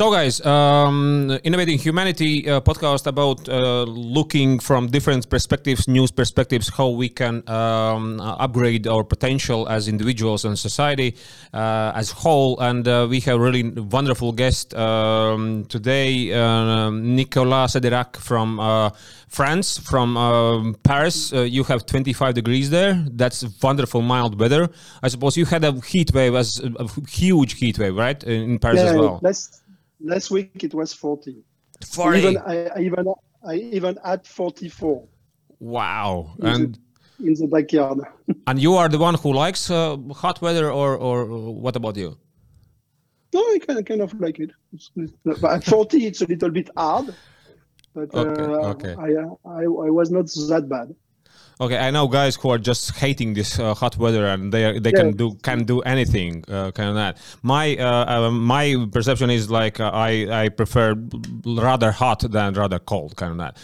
So, guys, um, Innovating Humanity uh, podcast about uh, looking from different perspectives, news perspectives, how we can um, upgrade our potential as individuals and society uh, as a whole. And uh, we have really wonderful guest um, today, uh, Nicolas Sadirac from uh, France, from um, Paris. you have 25 degrees there. That's wonderful, mild weather. I suppose you had a heat wave, as a, huge heat wave, right, in Paris yeah, as well. That's last week it was 40. 40. Even, I, I, even I even had 44. Wow. In and the, in the backyard. and you are the one who likes uh, hot weather or or what about you? No, I kind of, kind of like it. It's, but at 40 it's a little bit hard. But okay, uh, okay. I, I, I was not that bad. Okay, I know guys who are just hating this uh, hot weather and they they yeah. can do can do anything uh, kind of that. My uh, uh my perception is like uh, I I prefer rather hot than rather cold kind of that.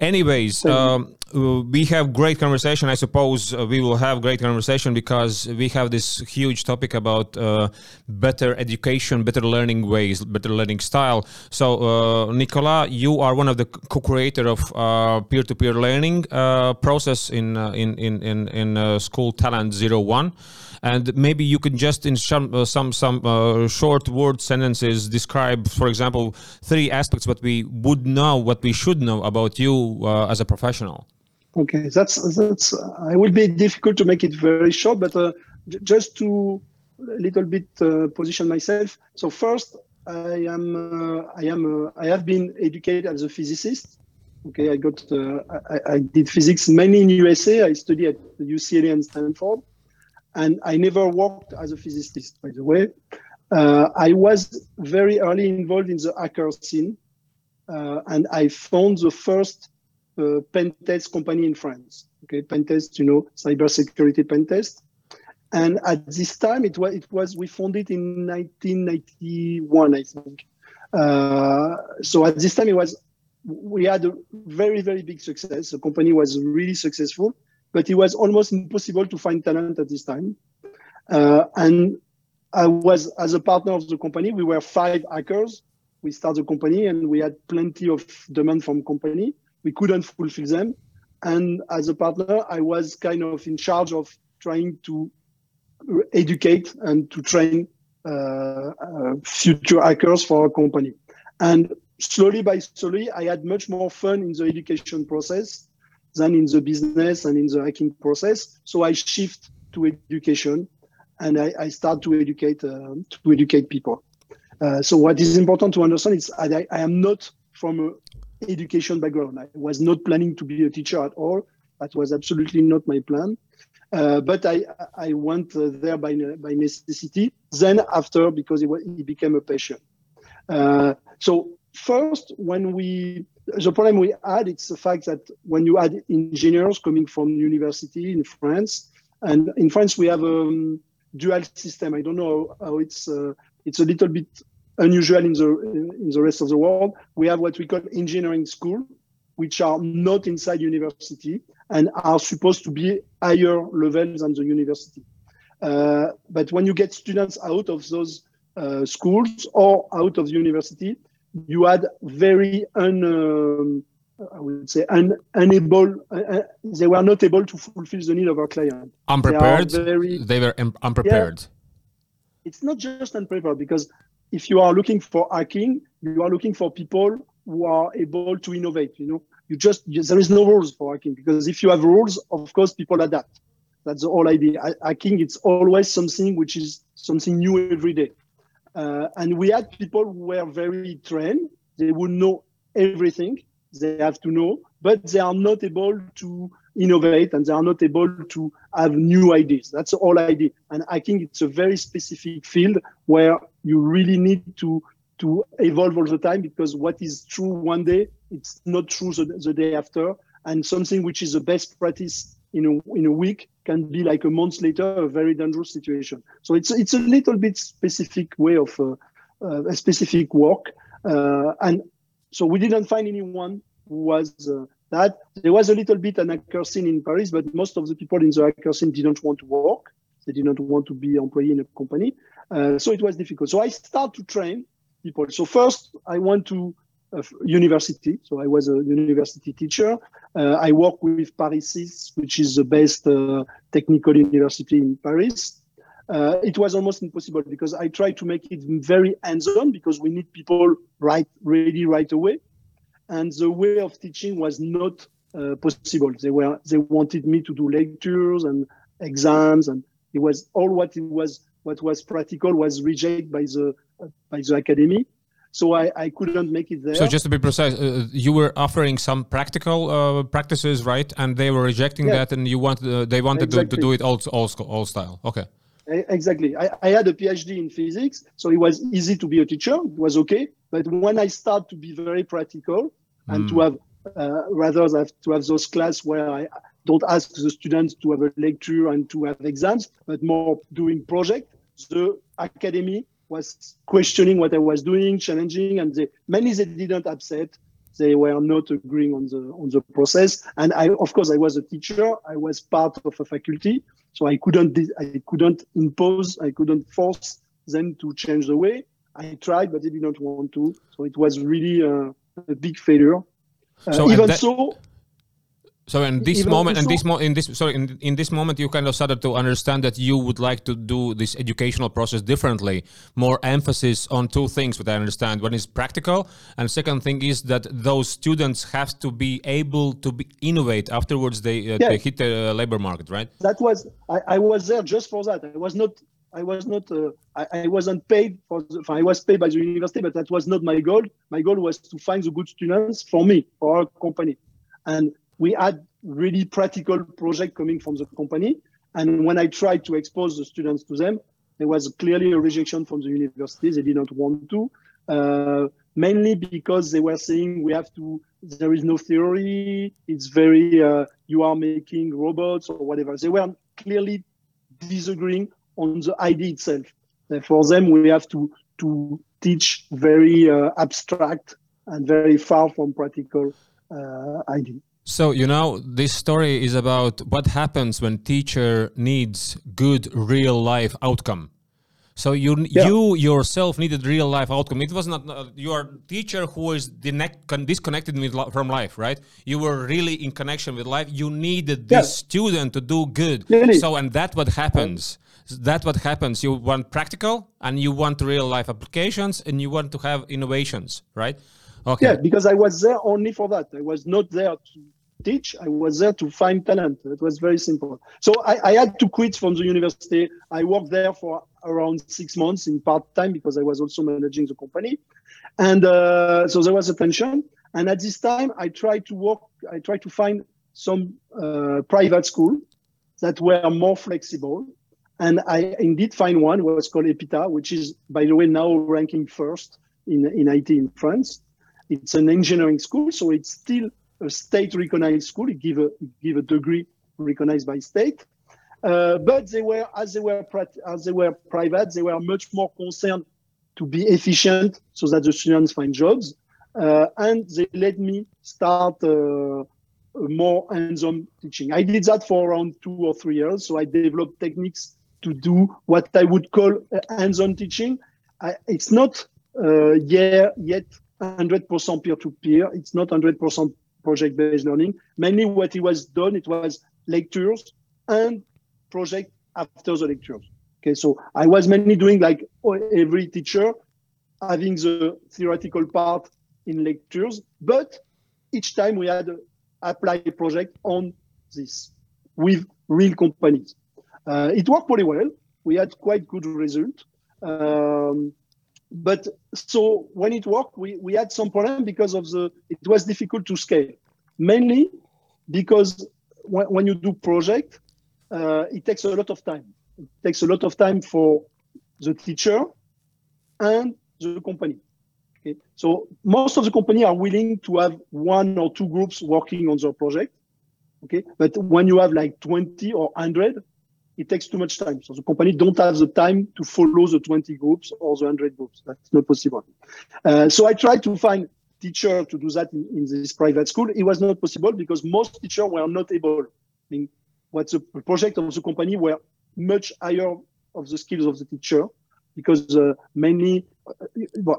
Anyways, um, uh, we have great conversation. I suppose uh, we will have great conversation because we have this huge topic about uh, better education, better learning ways, better learning style. So, uh, Nicolas, you are one of the co-creator of uh, peer-to-peer learning uh, process in in in in, in School Talent Zero One and maybe you can just in some uh, some some uh, short word sentences describe for example three aspects what we would know what we should know about you uh, as a professional. Okay that's that's i will be difficult to make it very short but uh, just to a little bit uh, position myself. So first i am uh, i am i have been educated as a physicist. Okay i got I, I did physics mainly in usa i studied at ucla and stanford and I never worked as a physicist, by the way. Uh, I was very early involved in the hacker scene, uh, and I found the first uh, pen test company in France. Okay, pen test, you know, cybersecurity pen test. And at this time, it was it was we founded in 1991, I think. Uh, so at this time, it was we had a very very big success. The company was really successful, but it was almost impossible to find talent at this time. Uh, and I was, as a partner of the company, we were five hackers. We started the company and we had plenty of demand from company. We couldn't fulfill them. And as a partner, I was kind of in charge of trying to educate and to train uh, uh, future hackers for our company. And slowly by slowly, I had much more fun in the education process than in the business and in the hacking process. So I shift to education and I, I start to educate uh, to educate people. Uh, so what is important to understand is I, I am not from a education background. I was not planning to be a teacher at all. That was absolutely not my plan. Uh, but I I went uh, there by by necessity. Then after because it, was, it became a passion. Uh, so first, when we the problem we had it's the fact that when you add engineers coming from university in France, and in France we have a um, dual system. I don't know how it's uh, it's a little bit unusual in the in the rest of the world. We have what we call engineering school, which are not inside university and are supposed to be higher levels than the university. Uh, but when you get students out of those uh, schools or out of the university, you had very un, um, I would say un, unable. Uh, uh, they were not able to fulfill the need of our client. Unprepared. They, very, they were unprepared. Yeah, it's not just unprepared because if you are looking for hacking, you are looking for people who are able to innovate. You know, you just there is no rules for hacking because if you have rules, of course, people adapt. That's the whole idea. Hacking, it's always something which is something new every day. Uh, and we had people who were very trained. They would know everything they have to know, but they are not able to innovate and they are not able to have new ideas. That's the whole idea. And I think it's a very specific field where you really need to to evolve all the time because what is true one day, it's not true the, the day after. And something which is the best practice in a, in a week can be like a month later a very dangerous situation. So it's it's a little bit specific way of uh, uh, a specific work, uh, and so we didn't find anyone who was uh, that. There was a little bit an hacker scene in Paris, but most of the people in the hacker scene didn't want to work. They didn't want to be employee in a company, uh, so it was difficult. So I start to train people. So first, I want to university. So I was a university teacher. Uh, I work with Paris 6, which is the best uh, technical university in Paris. Uh, it was almost impossible because I tried to make it very hands-on because we need people right ready right away, and the way of teaching was not uh, possible. They were they wanted me to do lectures and exams, and it was all what it was what was practical was rejected by the by the academy so I, I couldn't make it there. So just to be precise, uh, you were offering some practical uh, practices, right? And they were rejecting yeah. that, and you wanted uh, they wanted exactly. to, to do it all all, all style. Okay. Exactly. I, I had a PhD in physics, so it was easy to be a teacher. It was okay. But when I start to be very practical and mm. to hmm. have uh, rather to have those class where I don't ask the students to have a lecture and to have exams, but more doing project, the academy was questioning what I was doing, challenging, and they mainly they didn't upset. They were not agreeing on the on the process. And I, of course, I was a teacher. I was part of a faculty, so I couldn't I couldn't impose, I couldn't force them to change the way. I tried, but they did not want to. So it was really a, a big failure. Uh, so even that, so, so in this Even moment, and this mo- in this sorry, in, in this moment, you kind of started to understand that you would like to do this educational process differently, more emphasis on two things. What I understand, one is practical, and second thing is that those students have to be able to be innovate afterwards. They, uh, they hit the labor market, right? That was I, I was there just for that. I was not I was not uh, I, I, wasn't paid for the, I was paid by the university, but that was not my goal. My goal was to find the good students for me for our company, and we had really practical project coming from the company. And when I tried to expose the students to them, there was clearly a rejection from the universities. They did not want to, uh, mainly because they were saying we have to, there is no theory. It's very, uh, you are making robots or whatever. They were clearly disagreeing on the idea itself. And for them, we have to, to teach very uh, abstract and very far from practical uh, idea. So you know this story is about what happens when teacher needs good real life outcome. So you yeah. you yourself needed real life outcome. It was not uh, your teacher who is disconnected from life, right? You were really in connection with life. You needed this yeah. student to do good. Really? So and that what happens. That's what happens. You want practical and you want real life applications and you want to have innovations, right? Okay. Yeah, because I was there only for that. I was not there to teach. I was there to find talent. It was very simple. So I, I, had to quit from the university. I worked there for around six months in part time because I was also managing the company, and uh, so there was a tension. And at this time, I tried to work. I tried to find some uh, private school that were more flexible. And I indeed find one was called EPITA, which is, by the way, now ranking first in, in IT in France. It's an engineering school, so it's still a state recognized school. It give a give a degree recognized by state. Uh, but they were as they were as they were private, they were much more concerned to be efficient so that the students find jobs. Uh, and they let me start uh, more hands-on teaching. I did that for around two or three years. So I developed techniques to do what I would call hands-on teaching. I, it's not uh, yeah, yet 100% peer-to-peer. It's not 100% project-based learning. Mainly what it was done, it was lectures and project after the lectures. Okay, so I was mainly doing like every teacher having the theoretical part in lectures, but each time we had apply a project on this with real companies. Uh, it worked pretty well. We had quite good result. Um, but so when it worked, we, we had some problem because of the, it was difficult to scale. Mainly because when, when you do project, uh, it takes a lot of time. It takes a lot of time for the teacher and the company. Okay. So most of the company are willing to have one or two groups working on their project. Okay. But when you have like 20 or 100, it takes too much time. So the company don't have the time to follow the 20 groups or the 100 groups. That's not possible. Uh, so I tried to find teacher to do that in, in, this private school. It was not possible because most teachers were not able. I mean, what the project of the company were much higher of the skills of the teacher because uh, mainly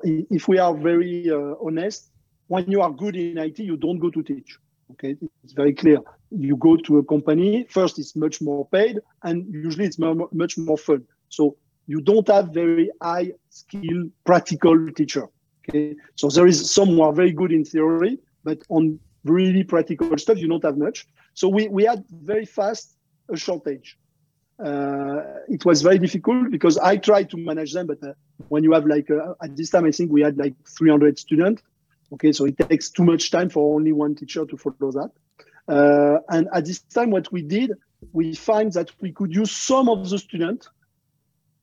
if we are very uh, honest, when you are good in IT, you don't go to teach. Okay, it's very clear. You go to a company first; it's much more paid, and usually it's much more fun. So you don't have very high skill practical teacher. Okay, so there is some who are very good in theory, but on really practical stuff, you don't have much. So we we had very fast a shortage. Uh, it was very difficult because I tried to manage them, but uh, when you have like uh, at this time, I think we had like 300 students. Okay, so it takes too much time for only one teacher to follow that. Uh, and at this time, what we did, we find that we could use some of the students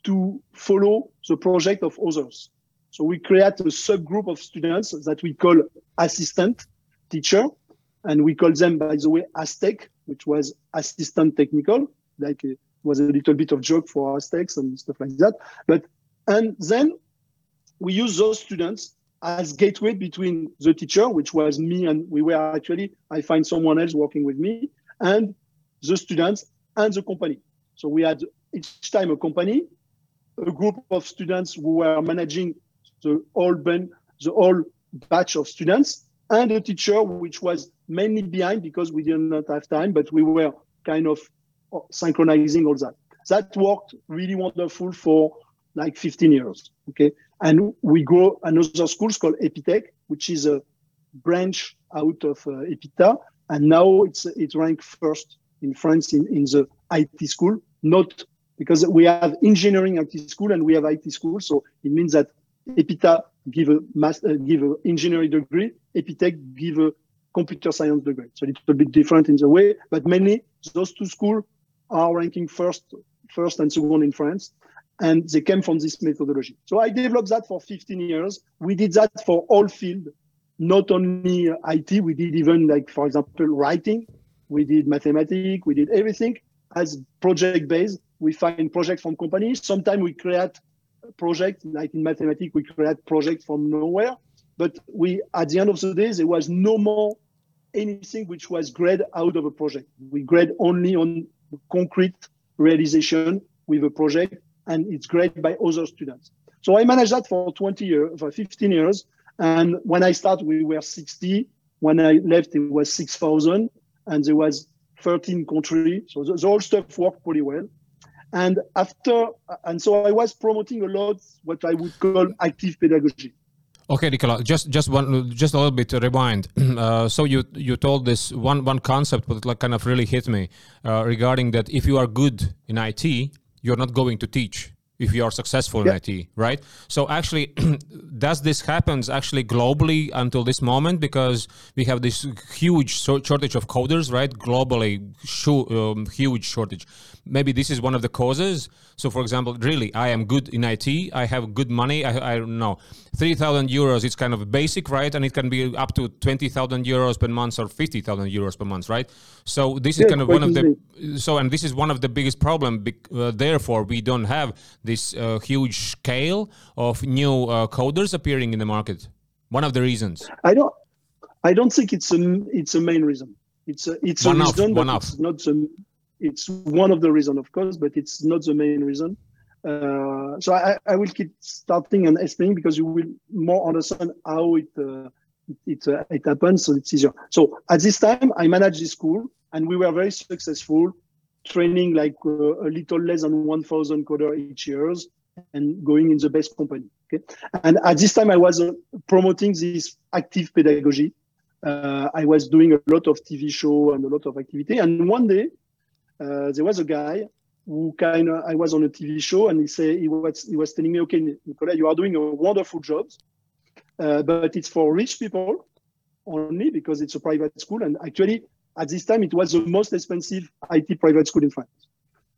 to follow the project of others. So we create a subgroup of students that we call assistant teacher, and we call them, by the way, Aztec, which was assistant technical, like it was a little bit of joke for Aztecs and stuff like that. But and then we use those students as gateway between the teacher, which was me, and we were actually, I find someone else working with me, and the students and the company. So we had each time a company, a group of students who were managing the whole ben, the whole batch of students, and a teacher which was mainly behind because we did not have time, but we were kind of uh, synchronizing all that. That worked really wonderful for like 15 years. Okay. And we go another school called Epitech, which is a branch out of uh, Epita. And now it's it ranked first in France in, in the IT school, not because we have engineering IT school and we have IT school. So it means that Epita give a master, uh, give a engineering degree, Epitech give a computer science degree. So it's a bit different in the way, but mainly those two schools are ranking first, first and second in France and they came from this methodology. So I developed that for 15 years. We did that for all field, not only IT. We did even like, for example, writing. We did mathematics. We did everything as project based. We find project from companies. Sometimes we create projects, like in mathematics. We create projects from nowhere. But we, at the end of the day, there was no more anything which was grade out of a project. We grade only on concrete realization with a project and it's graded by other students. So I managed that for 20 years, for 15 years. And when I started, we were 60. When I left, it was 6,000 and there was 13 countries. So the, the whole stuff worked pretty well. And after, and so I was promoting a lot what I would call active pedagogy. Okay, Nicola, just just one, just a little bit to rewind. Uh, so you you told this one one concept, but like kind of really hit me uh, regarding that if you are good in IT, you're not going to teach if you are successful in IT, right? So actually, does this happens actually globally until this moment because we have this huge shortage of coders, right? Globally, um, huge shortage. Maybe this is one of the causes. So, for example, really, I am good in IT. I have good money. I, I don't know, three thousand euros. It's kind of basic, right? And it can be up to twenty thousand euros per month or fifty thousand euros per month, right? So this is kind of one of the. So and this is one of the biggest problem. Uh, therefore, we don't have this uh, huge scale of new uh, coders appearing in the market? One of the reasons. I don't. I don't think it's a it's a main reason. It's a it's one a reason, but it's not the. It's one of the reason, of course, but it's not the main reason. Uh, so I, I will keep starting and explaining because you will more understand how it uh, it uh, it happens, so it's easier. So at this time, I managed this school, and we were very successful training like uh, a little less than 1,000 coder each year and going in the best company. Okay, and at this time I was uh, promoting this active pedagogy. Uh, I was doing a lot of TV show and a lot of activity. And one day uh, there was a guy who kind of I was on a TV show and he said he was he was telling me, okay, Nicolas, you are doing a wonderful job, uh, but it's for rich people only because it's a private school. And actually, at this time, it was the most expensive IT private school in France.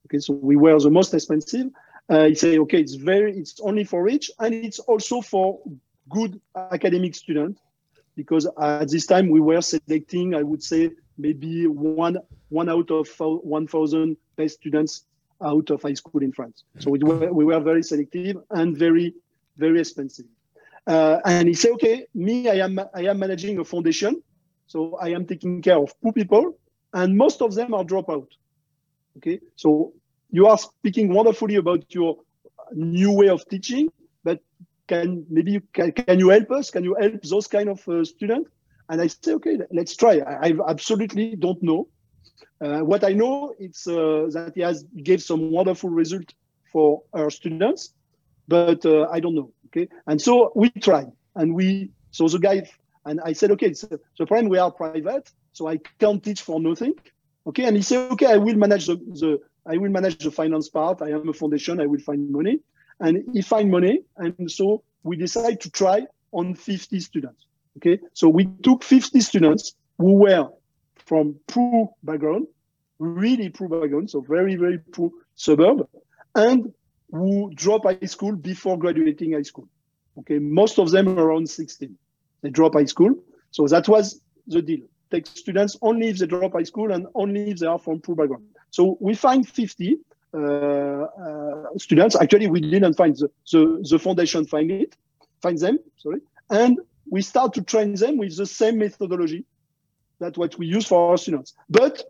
Okay, so we were the most expensive. Uh, he said, okay, it's very, it's only for rich, and it's also for good academic students, because at this time we were selecting, I would say, maybe one one out of 1,000 best students out of high school in France. So we were, we were very selective and very, very expensive. Uh, and he said, okay, me, I am, I am managing a foundation so I am taking care of poor people, and most of them are dropout. Okay, so you are speaking wonderfully about your new way of teaching, but can maybe you can, can you help us? Can you help those kind of uh, students? And I say, okay, let's try. I, I absolutely don't know. Uh, what I know is uh, that he has gave some wonderful result for our students, but uh, I don't know. Okay, and so we tried, and we so the guy and I said, okay, so the problem we are private, so I can't teach for nothing. Okay, and he said, okay, I will manage the, the I will manage the finance part. I am a foundation. I will find money, and he find money, and so we decide to try on 50 students. Okay, so we took 50 students who were from poor background, really poor background, so very very poor suburb, and who drop high school before graduating high school. Okay, most of them around 16. They drop high school. So that was the deal. Take students only if they drop high school and only if they are from poor background. So we find 50 uh, uh, students. Actually, we didn't find the, the, the foundation find it, find them, sorry. And we start to train them with the same methodology that what we use for our students. But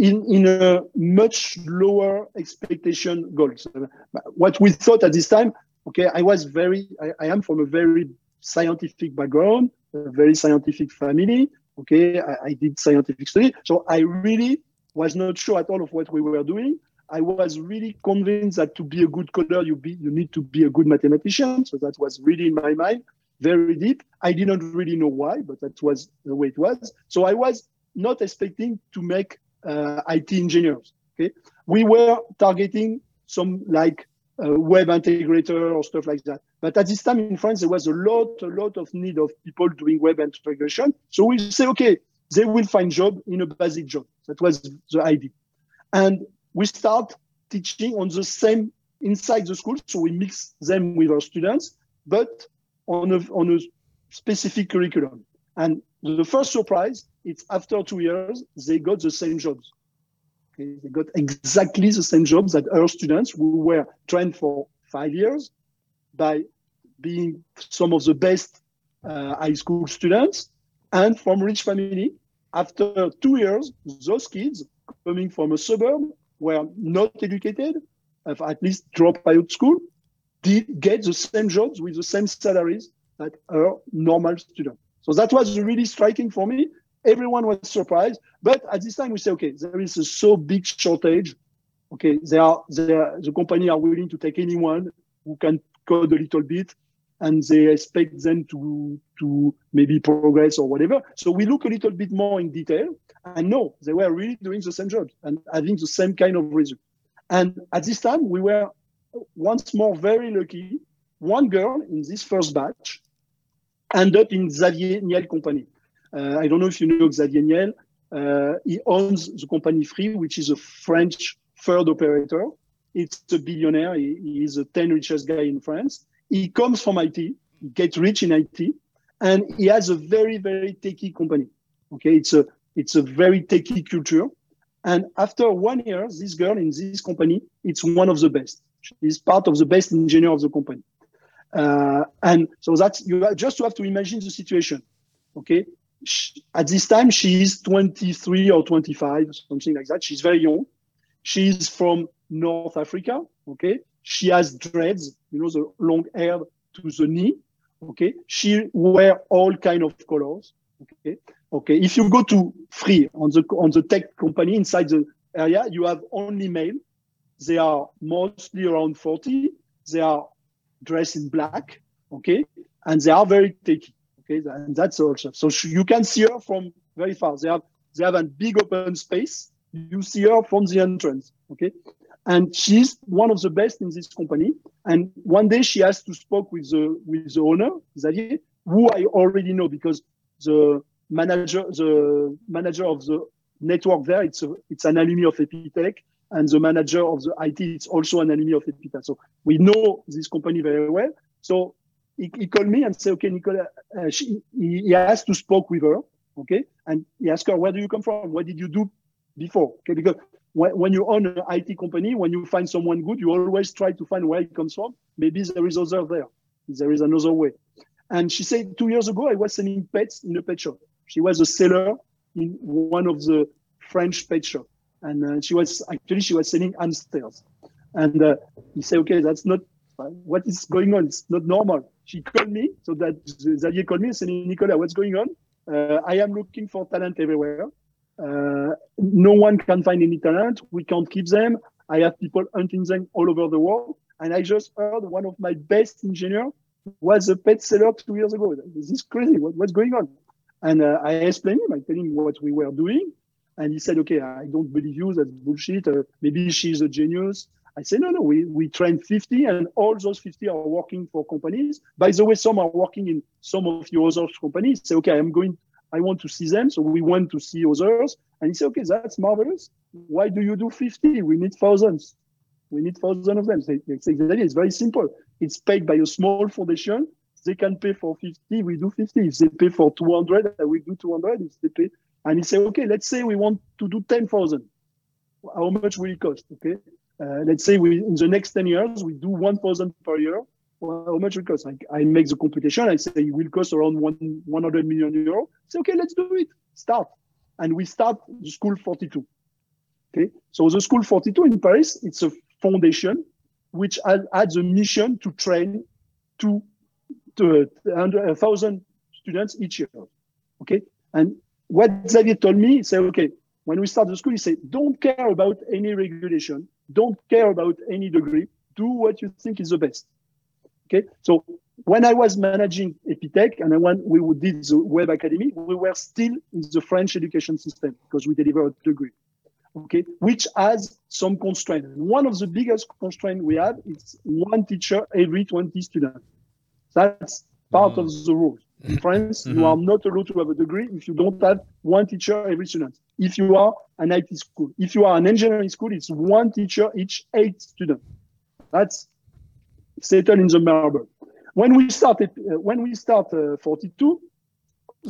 in, in a much lower expectation goals. What we thought at this time, okay, I was very, I, I am from a very scientific background, a very scientific family. Okay, I, I, did scientific study, so I really was not sure at all of what we were doing. I was really convinced that to be a good coder, you be you need to be a good mathematician. So that was really in my mind, very deep. I didn't really know why, but that was the way it was. So I was not expecting to make uh, IT engineers. Okay, we were targeting some like uh, web integrator or stuff like that. But at this time in France, there was a lot, a lot of need of people doing web integration. So we say, okay, they will find job in a basic job. That was the idea. And we start teaching on the same inside the school. So we mix them with our students, but on a, on a specific curriculum. And the first surprise, it's after two years, they got the same jobs. Okay? They got exactly the same jobs that our students who were trained for five years by being some of the best uh, high school students and from rich family. After two years, those kids coming from a suburb were not educated, have at least dropped out school, did get the same jobs with the same salaries that our normal student. So that was really striking for me. Everyone was surprised, but at this time we say, okay, there is a so big shortage. Okay, they are, they are the company are willing to take anyone who can code a little bit and they expect them to to maybe progress or whatever. So we look a little bit more in detail and no, they were really doing the same job and having the same kind of result. And at this time, we were once more very lucky. One girl in this first batch ended up in Xavier Niel company. Uh, I don't know if you know Xavier Niel. Uh, he owns the company Free, which is a French third operator. It's a billionaire. He, he is the 10 richest guy in France he comes from IT, he gets rich in IT, and he has a very, very techy company. Okay, it's a it's a very techy culture. And after one year, this girl in this company, it's one of the best. She's part of the best engineer of the company. Uh, and so that's you just have to imagine the situation. Okay, she, at this time she is 23 or 25, something like that. She's very young. She's from North Africa. Okay, she has dreads, you know, the long hair to the knee. Okay. She wear all kind of colors. Okay. Okay. If you go to Free on the on the tech company inside the area, you have only male. They are mostly around 40. They are dressed in black. Okay. And they are very techy. Okay. And that's also so you can see her from very far. They have they have a big open space. You see her from the entrance. Okay. And she's one of the best in this company. And one day she has to speak with the with the owner, Xavier, who I already know because the manager the manager of the network there, it's a, it's an alumni of Epitech, and the manager of the IT, it's also an alumni of Epitech. So we know this company very well. So he, he called me and said, okay, Nicola, uh, she, he, he has to speak with her, okay, and he asked her, where do you come from? What did you do before? Okay, because when, when you own an IT company, when you find someone good, you always try to find where it comes from. Maybe there is other there. There is another way. And she said, two years ago, I was selling pets in a pet shop. She was a seller in one of the French pet shop. And uh, she was actually, she was selling hamsters. And uh, he said, okay, that's not, what is going on? It's not normal. she called me. So that Xavier called me and said, Nicolas, what's going on? Uh, I am looking for talent everywhere. Uh, no one can find any talent. We can't keep them. I have people hunting them all over the world. And I just heard one of my best engineers was a pet seller two years ago. This is crazy. What, what's going on? And uh, I explained him, I tell him what we were doing. And he said, okay, I don't believe you. That's bullshit. Uh, maybe she's a genius. I said, no, no, we, we train 50 and all those 50 are working for companies. By the way, some are working in some of your other companies. Say, okay, I'm going, I want to see them. So we want to see others. And he said, okay, that's marvelous. Why do you do 50? We need thousands. We need thousands of them. Say, exactly. It's very simple. It's paid by a small foundation. They can pay for 50, we do 50. If they pay for 200, we do 200. If they pay, and he said, okay, let's say we want to do 10,000. How much will it cost? Okay. Uh, let's say we in the next 10 years we do 1,000 per year. Well, how much it costs? I, I make the computation. I say it will cost around one 100 million euro. Say okay, let's do it. Start, and we start the school 42. Okay, so the school 42 in Paris, it's a foundation which adds a mission to train to, to uh, a uh, thousand students each year. Okay, and what Xavier told me, he said, okay, when we start the school, he said, don't care about any regulation don't care about any degree. Do what you think is the best. Okay. So when I was managing Epitech and when we did the Web Academy, we were still in the French education system because we deliver a degree. Okay, which has some constraint. One of the biggest constraints we have is one teacher every 20 students. That's part mm. of the rules. In France, mm-hmm. you are not allowed to have a degree if you don't have one teacher every student. If you are an IT school, if you are an engineering school, it's one teacher each eight students. That's settled in the marble. When we started, uh, when we start uh, 42,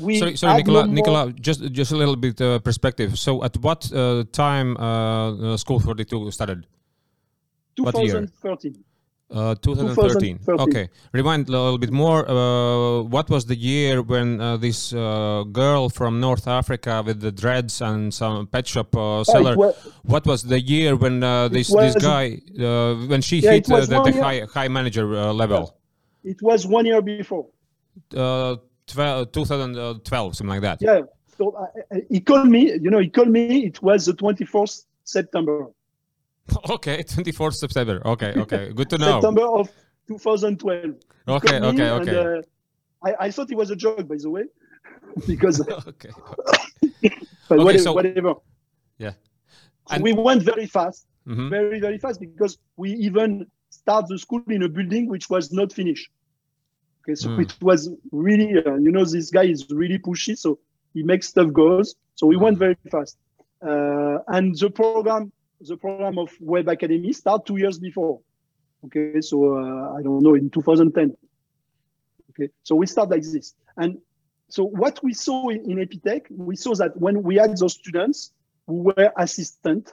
we sorry, sorry Nicola, no Nicola, just just a little bit uh, perspective. So, at what uh, time uh, School 42 started? 2013. Uh, 2013. 2013. Okay. Rewind a little bit more. Uh, what was the year when uh, this uh, girl from North Africa with the dreads and some pet shop uh, seller? Was, what was the year when uh, this was, this guy when she yeah, hit the, the high high manager level? It was one year before. 12, 2012, something like that. Yeah. So he called me. You know, he called me. It was the 24th September. Okay, 24th September. Okay, okay. Good to know. September of 2012. Okay, okay, okay. And, uh, I, I thought it was a joke, by the way, because. okay. but okay, whatever, so, whatever. Yeah. And we went very fast, mm-hmm. very, very fast, because we even start the school in a building which was not finished. Okay, so mm. it was really, uh, you know, this guy is really pushy, so he makes stuff goes. So we mm. went very fast. Uh, and the program the program of Web Academy start two years before. Okay, so uh, I don't know in 2010. Okay, so we start like this, and so what we saw in, in Epitech, we saw that when we had those students who were assistant,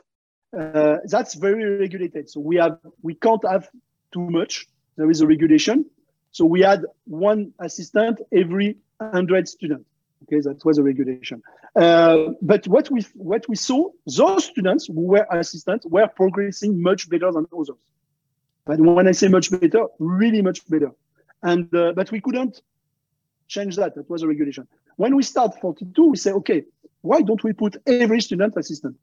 uh, that's very regulated. So we have we can't have too much. There is a regulation. So we had one assistant every 100 students. Okay, that was a regulation. Uh, but what we what we saw, those students who were assistants were progressing much better than others. But when I say much better, really much better. And uh, but we couldn't change that. That was a regulation. When we start 42, we say, okay, why don't we put every student assistant?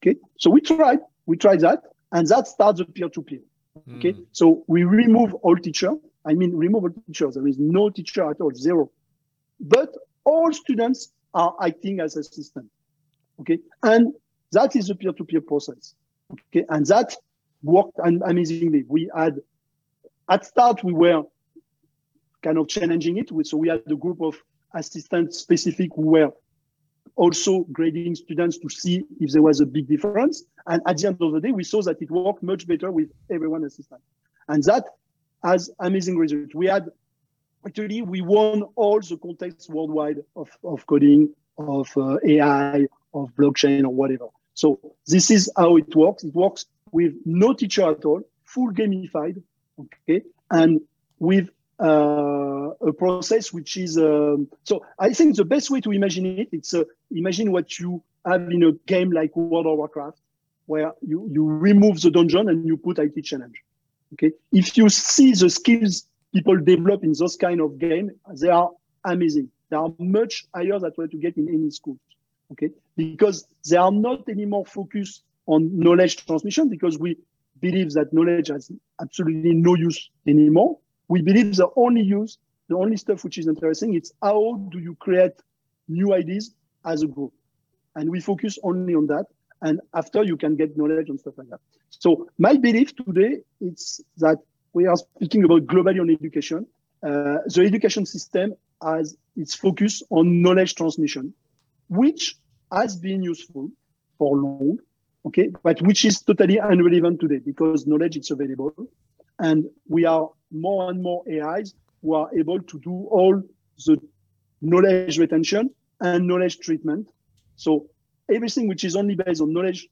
Okay, so we tried, we tried that, and that starts the peer-to-peer. Okay, mm. so we remove all teacher I mean, removal teachers. There is no teacher at all, zero. But all students are acting as assistants. Okay. And that is a peer-to-peer process. Okay. And that worked amazingly. We had, at start, we were kind of challenging it. So we had a group of assistants specific who were also grading students to see if there was a big difference. And at the end of the day, we saw that it worked much better with everyone assistant. And that has amazing results. We had actually we won all the contests worldwide of, of coding, of uh, AI, of blockchain or whatever. So this is how it works. It works with no teacher at all, full gamified, okay, and with uh, a process which is um, so. I think the best way to imagine it, it's uh, imagine what you have in a game like World of Warcraft, where you you remove the dungeon and you put IT challenge. Okay, if you see the skills people develop in those kind of game, they are amazing. They are much higher than what you get in any school. Okay, because they are not anymore focused on knowledge transmission because we believe that knowledge has absolutely no use anymore. We believe the only use, the only stuff which is interesting, it's how do you create new ideas as a group. And we focus only on that. And after you can get knowledge and stuff like that. So my belief today is that we are speaking about globally on education. Uh, the education system has its focus on knowledge transmission, which has been useful for long, okay, but which is totally irrelevant today because knowledge is available. And we are more and more AIs who are able to do all the knowledge retention and knowledge treatment. So everything which is only based on knowledge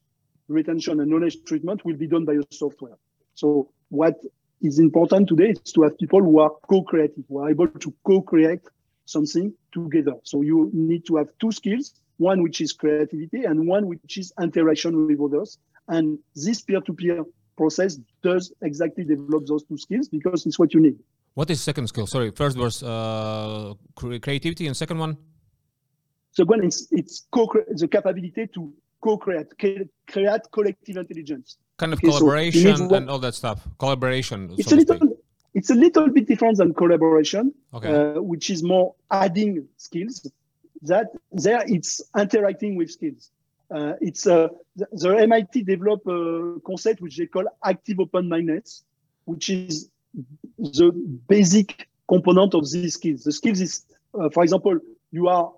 retention and knowledge treatment will be done by a software. So what is important today is to have people who are co-creative, who are able to co-create something together. So you need to have two skills, one which is creativity and one which is interaction with others. And this peer-to-peer process does exactly develop those two skills because it's what you need. What is second skill? Sorry, first was uh, creativity and second one? So when it's, it's co the capability to co-create, create collective intelligence. Kind of okay, collaboration so and all that stuff. Collaboration. It's so a little, it's a little bit different than collaboration, okay. uh, which is more adding skills. That there, it's interacting with skills. Uh, it's uh, the, the, MIT developed a concept which they call active open-mindedness, which is the basic component of these skills. The skills is, uh, for example, you are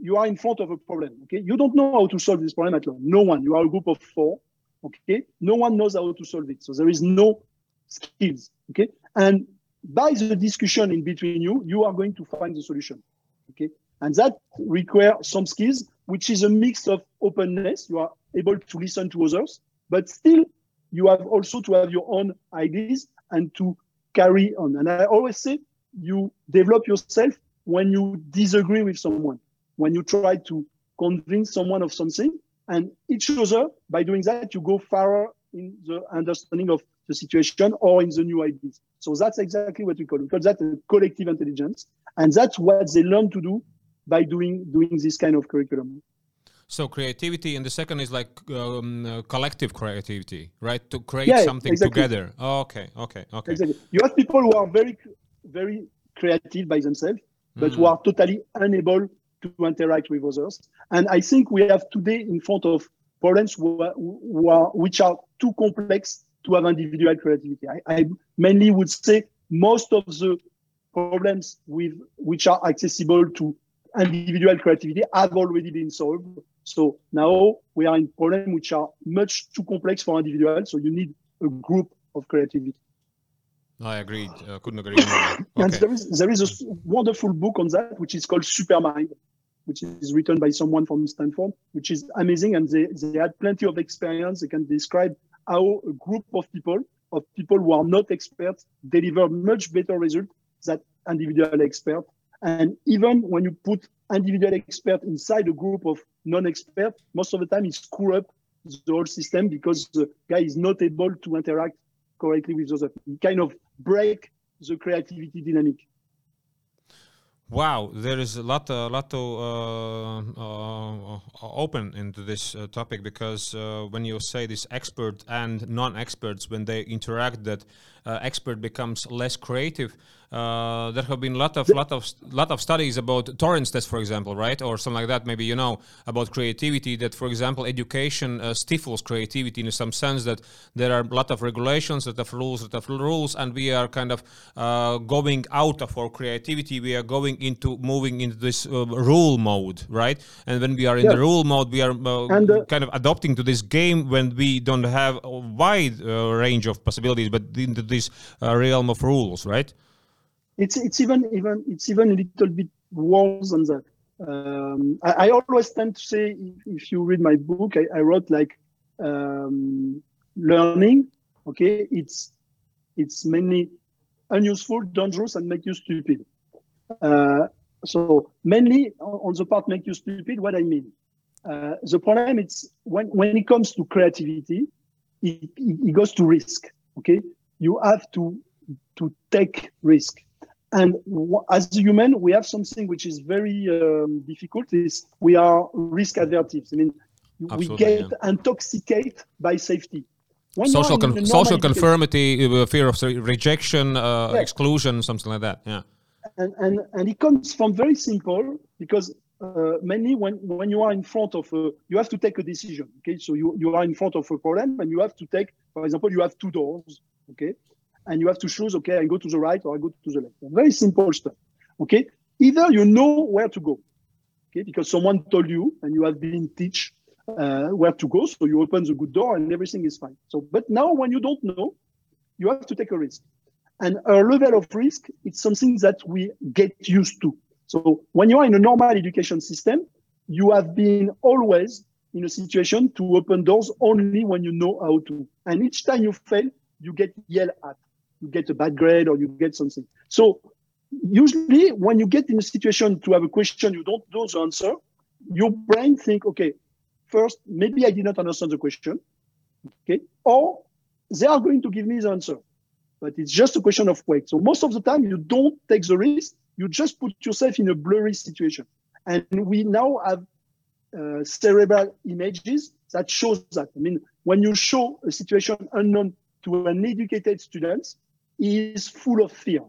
you are in front of a problem. Okay, you don't know how to solve this problem at all. No one. You are a group of four. Okay, no one knows how to solve it. So there is no skills. Okay, and by the discussion in between you, you are going to find the solution. Okay, and that requires some skills, which is a mix of openness. You are able to listen to others, but still you have also to have your own ideas and to carry on. And I always say you develop yourself when you disagree with someone when you try to convince someone of something and each other by doing that you go farther in the understanding of the situation or in the new ideas. So that's exactly what we call because that's a collective intelligence and that's what they learn to do by doing doing this kind of curriculum. So creativity and the second is like um, uh, collective creativity right? To create yeah, something exactly. together. Oh, okay okay okay. Exactly. You have people who are very very creative by themselves but mm. who are totally unable to interact with others. And I think we have today in front of problems who are, who are, which are too complex to have individual creativity. I, I, mainly would say most of the problems with which are accessible to individual creativity have already been solved. So now we are in problems which are much too complex for individuals. So you need a group of creativity. I agreed. Uh, couldn't agree more. Okay. and there is there is a wonderful book on that, which is called Supermind, which is written by someone from Stanford, which is amazing. And they, they had plenty of experience. They can describe how a group of people, of people who are not experts, deliver much better results than individual expert. And even when you put individual expert inside a group of non-expert, most of the time it screw up the whole system because the guy is not able to interact correctly with others. He kind of break the creativity dynamic. Wow, there is a lot, a lot to uh, uh, open into this uh, topic because uh, when you say this expert and non-experts, when they interact, that uh, expert becomes less creative. Uh, there have been a lot of lot of lot of studies about Torrance test, for example, right, or something like that. Maybe you know about creativity. That, for example, education uh, stifles creativity in some sense that there are a lot of regulations, lot of rules, lot of rules, and we are kind of uh, going out of our creativity. We are going into moving into this uh, rule mode, right? And when we are in yeah. the rule mode, we are uh, and, uh, kind of adopting to this game when we don't have a wide range of possibilities, but into this realm of rules, right? it's it's even even it's even a little bit worse than that. Um, I, I, always tend to say, if, if you read my book, I, I wrote like um, learning. Okay, it's it's mainly unuseful, dangerous, and make you stupid. Uh, so mainly on the part make you stupid. What I mean, uh, the problem is when when it comes to creativity, it, it, it goes to risk. Okay, you have to to take risk. And as a human, we have something which is very um, difficult. Is we are risk avertives. I mean, Absolutely, we get yeah. intoxicated by safety. When social con- social conformity, uh, fear of rejection, uh, yeah. exclusion, something like that. Yeah. And, and and it comes from very simple because uh, mainly when when you are in front of a, you have to take a decision. Okay, so you you are in front of a problem and you have to take, for example, you have two doors. Okay, and you have to choose, okay, I go to the right or I go to the left. Very simple stuff. Okay. Either you know where to go, okay, because someone told you and you have been teach uh, where to go. So you open the good door and everything is fine. So, but now when you don't know, you have to take a risk. And a level of risk, it's something that we get used to. So when you are in a normal education system, you have been always in a situation to open doors only when you know how to. And each time you fail, you get yelled at you get a bad grade or you get something. So usually when you get in a situation to have a question you don't know the answer, your brain think, okay, first, maybe I did not understand the question. Okay. Or they are going to give me the answer. But it's just a question of wait. So most of the time you don't take the risk, you just put yourself in a blurry situation. And we now have uh, cerebral images that shows that. I mean, when you show a situation unknown to an educated student, is full of fear.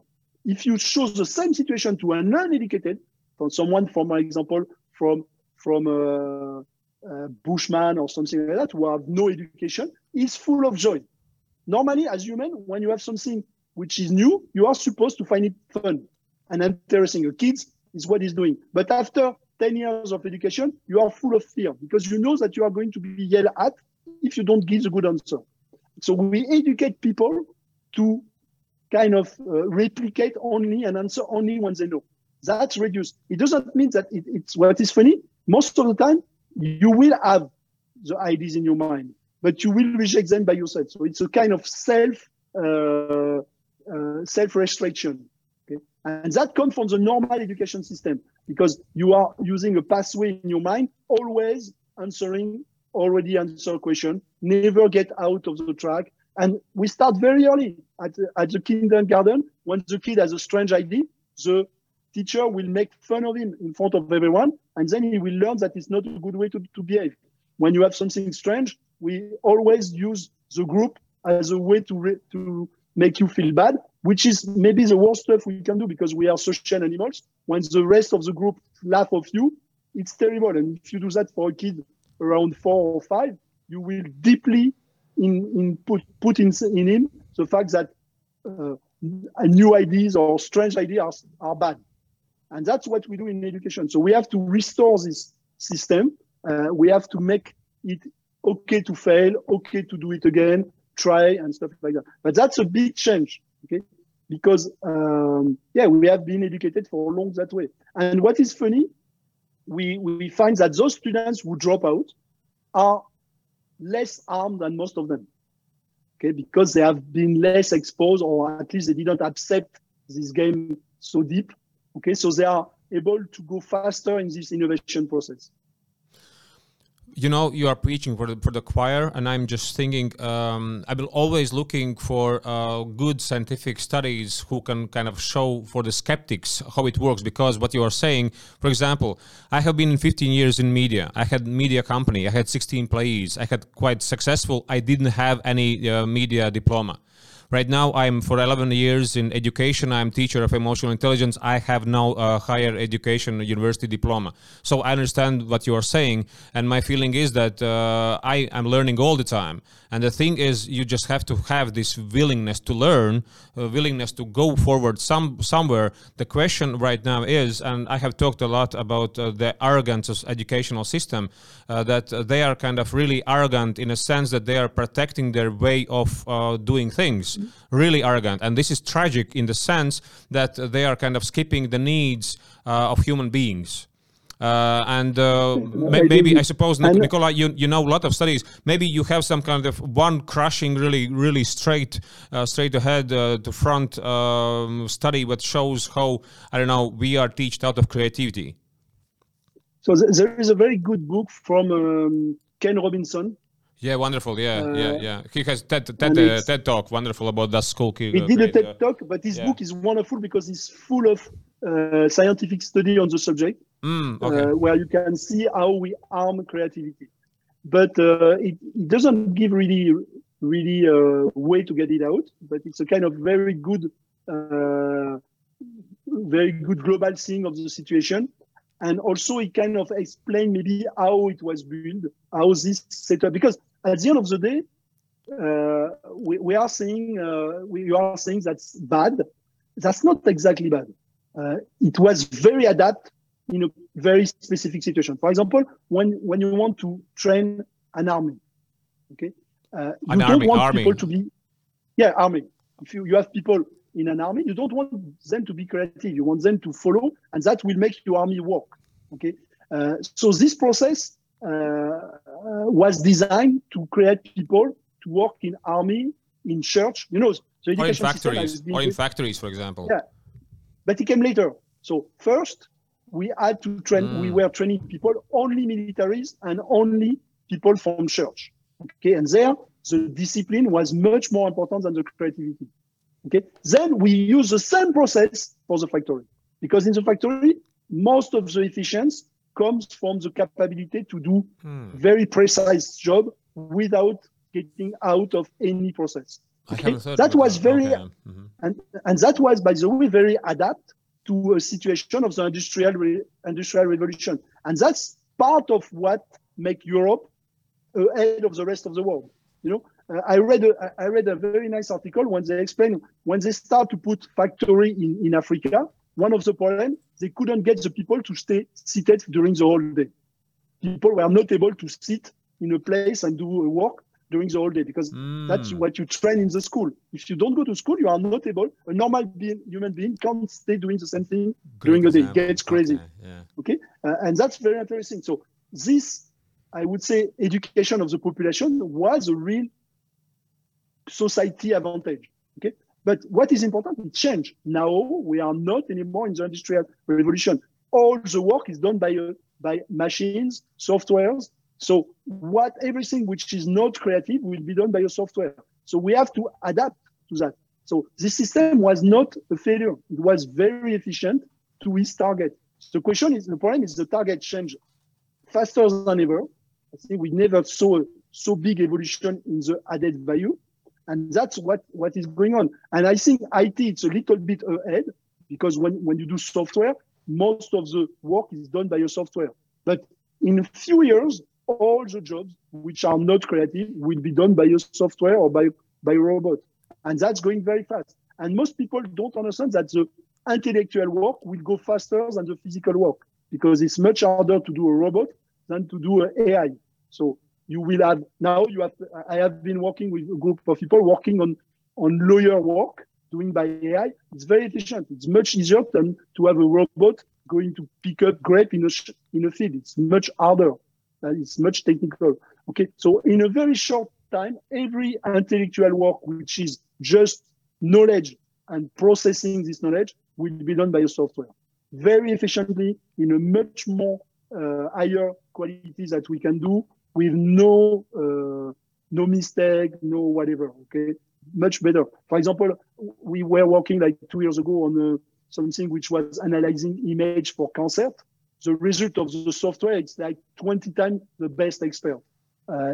If you show the same situation to an uneducated, from someone, for example, from from a, a bushman or something like that, who have no education, is full of joy. Normally, as human, when you have something which is new, you are supposed to find it fun and interesting. Your kids is what he's doing. But after 10 years of education, you are full of fear because you know that you are going to be yelled at if you don't give the good answer. So we educate people to kind of uh, replicate only and answer only when they know. That's reduced. It doesn't mean that it, it's what is funny. Most of the time, you will have the ideas in your mind, but you will reject them by yourself. So it's a kind of self uh, uh, self restriction. Okay? And that comes from the normal education system because you are using a pathway in your mind, always answering already answered question, never get out of the track, and we start very early at, at the kindergarten. When the kid has a strange idea, the teacher will make fun of him in front of everyone, and then he will learn that it's not a good way to, to behave. When you have something strange, we always use the group as a way to, re- to make you feel bad, which is maybe the worst stuff we can do because we are social animals. When the rest of the group laugh of you, it's terrible. And if you do that for a kid around four or five, you will deeply in, in put, put in, in him the fact that uh, new ideas or strange ideas are, bad. And that's what we do in education. So we have to restore this system. Uh, we have to make it okay to fail, okay to do it again, try and stuff like that. But that's a big change, okay? Because um, yeah, we have been educated for long that way. And what is funny, we we find that those students who drop out are less armed than most of them. Okay, because they have been less exposed, or at least they didn't accept this game so deep. Okay, so they are able to go faster in this innovation process you know you are preaching for the for the choir and i'm just thinking um, i will always looking for uh, good scientific studies who can kind of show for the skeptics how it works because what you are saying for example i have been 15 years in media. I had media company. I had 16 employees. I had quite successful. I didn't have any uh, media diploma Right now, I'm for 11 years in education. I'm teacher of emotional intelligence. I have now a higher education university diploma. So I understand what you are saying, and my feeling is that uh, I am learning all the time. And the thing is, you just have to have this willingness to learn, uh, willingness to go forward some somewhere. The question right now is, and I have talked a lot about uh, the arrogance of educational system, uh, that they are kind of really arrogant in a sense that they are protecting their way of uh, doing things really arrogant. And this is tragic in the sense that they are kind of skipping the needs uh, of human beings. Uh, and uh, maybe I suppose Nicola, you you know a lot of studies. Maybe you have some kind of one crushing, really really straight uh, straight ahead uh, to front um, study that shows how I don't know we are taught out of creativity. So there is a very good book from um, Ken Robinson Yeah, wonderful. Yeah, uh, yeah, yeah. He has TED, TED, uh, TED talk, wonderful about that school. He uh, did a TED talk, but his yeah. book is wonderful because it's full of uh, scientific study on the subject, mm, okay. where you can see how we harm creativity. But it, it, doesn't give really, really a way to get it out. But it's a kind of very good, very good global seeing of the situation and also it kind of explain maybe how it was built, how this setup, because at the end of the day, uh, we, we, are saying uh, we are saying that's bad. That's not exactly bad. Uh, it was very adapt in a very specific situation. For example, when when you want to train an army, okay, uh, you an don't army, want army. people to be, yeah, army. If you, you have people in an army, you don't want them to be creative. You want them to follow, and that will make your army work. Okay, uh, so this process was designed to create people to work in army, in church. You know, the or in factories, or in factories, for example. Yeah, but it came later. So first, we had to train. Mm. We were training people only militaries and only people from church. Okay, and there the discipline was much more important than the creativity. Okay, then we use the same process for the factory because in the factory most of the efficiency comes from the capability to do hmm. very precise job without getting out of any process. Okay? That was very, okay. mm-hmm. and, and that was, by the way, very adapt to a situation of the industrial re, industrial revolution, and that's part of what make Europe ahead of the rest of the world. You know, uh, I read a, I read a very nice article when they explain when they start to put factory in in Africa. One of the problems they couldn't get the people to stay seated during the whole day. People were not able to sit in a place and do a work during the whole day because mm. that's what you train in the school. If you don't go to school, you are not able. A normal being, human being can't stay doing the same thing Great during the day. It gets crazy. Okay, yeah. okay? Uh, and that's very interesting. So this, I would say, education of the population was a real society advantage. Okay, but what is important, it changed. Now we are not anymore in the industrial revolution. All the work is done by, uh, by machines, softwares. So what everything which is not creative will be done by a software. So we have to adapt to that. So this system was not a failure. It was very efficient to its target. The question is, the problem is the target changed faster than ever. I think we never saw so big evolution in the added value and that's what what is going on. And i think it it's a little bit ahead because when, when you do software most of the work is done by your software. But in a few years all the jobs which are not creative will be done by your software or by by robot. And that's going very fast. And most people don't understand that the intellectual work will go faster than the physical work because it's much harder to do a robot than to do an ai so you will have now you have i have been working with a group of people working on on lawyer work doing by ai it's very efficient. It's much easier than to have a robot going to pick up grape in a in a field. It's much harder. Uh, it's much technical. Okay so in a very short time every intellectual work which is just knowledge and processing this knowledge will be done by a software. Very efficiently in a much more uh, higher quality that we can do with no uh, no mistake, no whatever. Okay, much better. For example, we were working like two years ago on uh, something which was analyzing image for cancer. The result of the software it's like 20 times the best expert. Uh,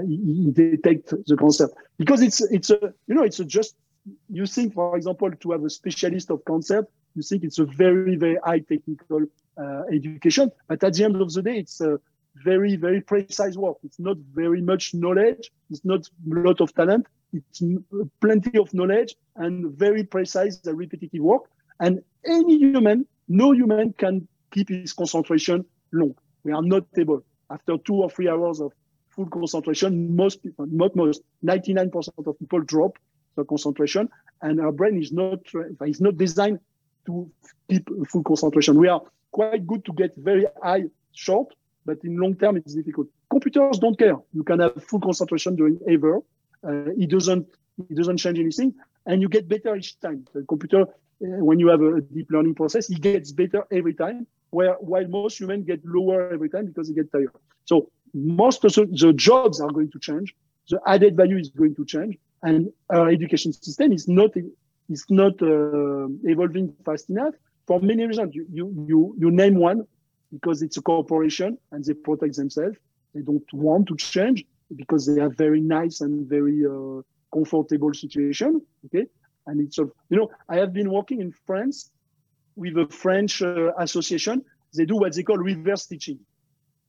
detect the cancer because it's it's a you know it's a just you think for example to have a specialist of cancer you think it's a very very high technical uh, education but at the end of the day it's a very, very precise work. It's not very much knowledge. It's not a lot of talent. It's plenty of knowledge and very precise and repetitive work. And any human, no human can keep his concentration long. We are not able. After two or three hours of full concentration, most people, not most, 99% of people drop the concentration, and our brain is not uh, is not designed to keep full concentration. We are quite good to get very high short, but in long term, it's difficult. Computers don't care. You can have full concentration during ever. Uh, it doesn't it doesn't change anything, and you get better each time. The computer, uh, when you have a deep learning process, it gets better every time. Where while most humans get lower every time because they get tired. So most of the, jobs are going to change, the added value is going to change, and our education system is not is not uh, evolving fast enough for many reasons. You, you you you name one because it's a corporation and they protect themselves. They don't want to change because they have very nice and very uh, comfortable situation. Okay, and it's you know I have been working in France with a French uh, association. They do what they call reverse teaching.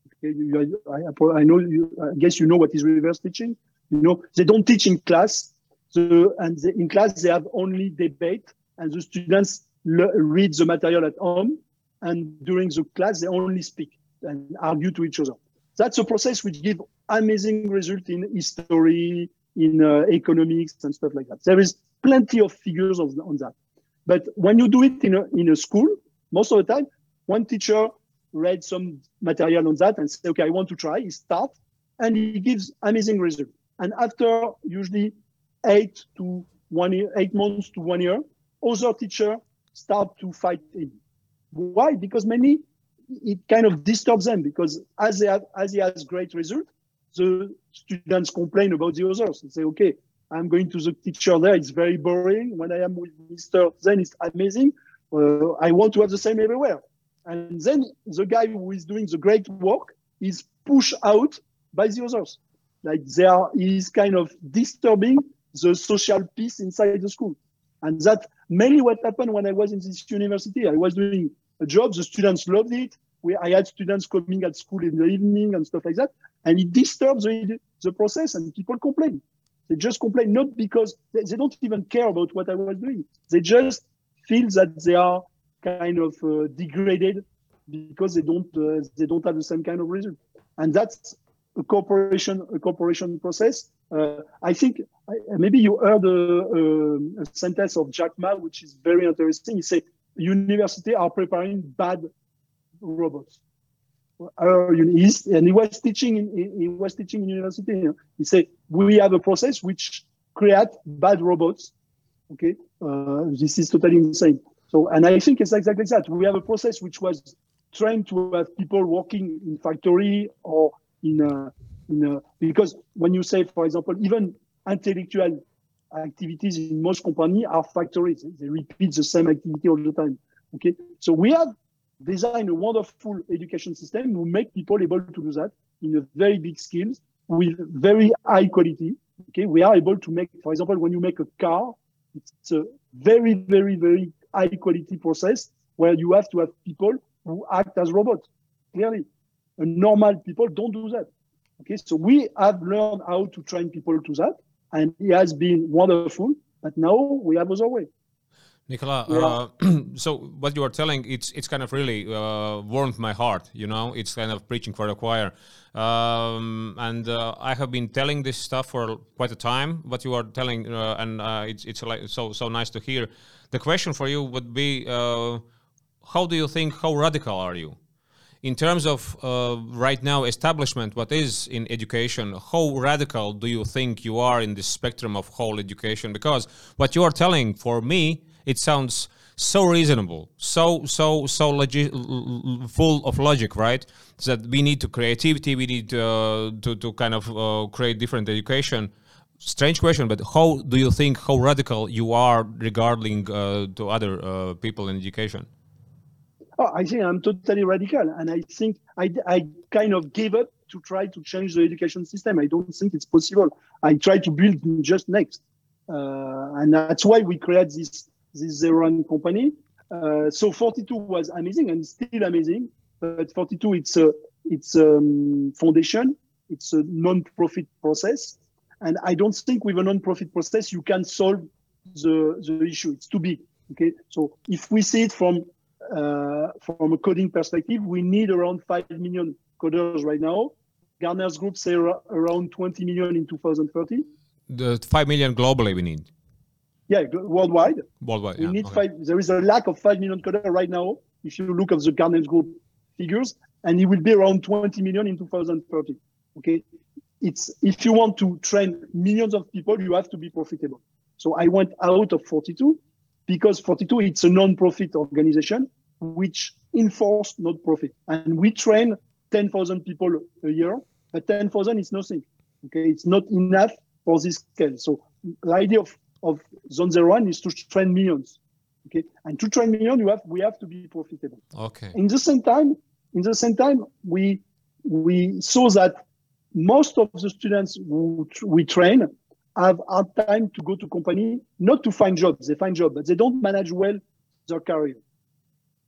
Okay, you, I, I, know you, I guess you know what is reverse teaching. You know they don't teach in class. So and they, in class they have only debate, and the students read the material at home, and during the class they only speak and argue to each other. That's a process which gives amazing result in history, in uh, economics and stuff like that. There is plenty of figures of, on that. But when you do it in a, in a school, most of the time, one teacher read some material on that and say, okay, I want to try. He start and he gives amazing result. And after usually eight to one year, eight months to one year, other teacher start to fight him. Why? Because many it kind of disturbs them because as they have, as he has great result, the students complain about the others and say, okay, I'm going to the teacher there. It's very boring. When I am with Mr. Then it's amazing. Uh, I want to have the same everywhere. And then the guy who is doing the great work is pushed out by the others. Like they are, is kind of disturbing the social peace inside the school. And that mainly what happened when I was in this university. I was doing a job. The students loved it. We, I had students coming at school in the evening and stuff like that. And it disturbs the, the process and people complain. They just complain not because they, they, don't even care about what I was doing. They just feel that they are kind of uh, degraded because they don't uh, they don't have the same kind of result. And that's a corporation a corporation process. Uh, I think maybe you heard a, a, sentence of Jack Ma, which is very interesting. He said, "University are preparing bad robots." Uh, and he was teaching in, he was teaching in university. He said we have a process which create bad robots. Okay, uh, this is totally insane. So, and I think it's exactly that. We have a process which was trained to have people working in factory or in a, in a, because when you say, for example, even intellectual activities in most companies are factories. Eh? They repeat the same activity all the time. Okay, so we have designed a wonderful education system who make people able to do that in a very big skills with very high quality. Okay, we are able to make, for example, when you make a car, it's a very, very, very high quality process where you have to have people who act as robots. Clearly, normal people don't do that. Okay, so we have learned how to train people to that, and it has been wonderful. But now we have other way. Nicolas, yeah. uh, so what you are telling, it's it's kind of really uh, warmed my heart. You know, it's kind of preaching for the choir, um, and uh, I have been telling this stuff for quite a time. What you are telling, uh, and uh, it's it's like so so nice to hear. The question for you would be, uh, how do you think? How radical are you? In terms of right now establishment, what is in education? How radical do you think you are in this spectrum of whole education? Because what you are telling for me it sounds so reasonable, so so so logi- full of logic, right? That we need to creativity, we need uh, to to kind of uh, create different education. Strange question, but how do you think how radical you are regarding uh, to other uh, people in education? Oh, I think I'm totally radical, and I think I, I kind of gave up to try to change the education system. I don't think it's possible. I try to build just next, uh, and that's why we create this this zero company. Uh, so 42 was amazing and still amazing, but 42 it's a it's a um, foundation, it's a non-profit process, and I don't think with a non-profit process you can solve the the issue. It's too big. Okay, so if we see it from uh, from a coding perspective, we need around five million coders right now. Gartner's group say around 20 million in 2030. The five million globally we need. Yeah, worldwide. Worldwide. We yeah, need okay. five. There is a lack of five million coders right now. If you look at the Gartner Group figures, and it will be around 20 million in 2030. Okay, it's if you want to train millions of people, you have to be profitable. So I went out of 42 because 42 it's a non-profit organization which enforce not profit, and we train 10,000 people a year. But 10,000 is nothing. Okay, it's not enough for this scale. So the idea of, of zone zero one is to train millions. Okay, and to train millions, you have we have to be profitable. Okay. In the same time, in the same time, we we saw that most of the students who we train have hard time to go to company, not to find jobs. They find jobs, but they don't manage well their career.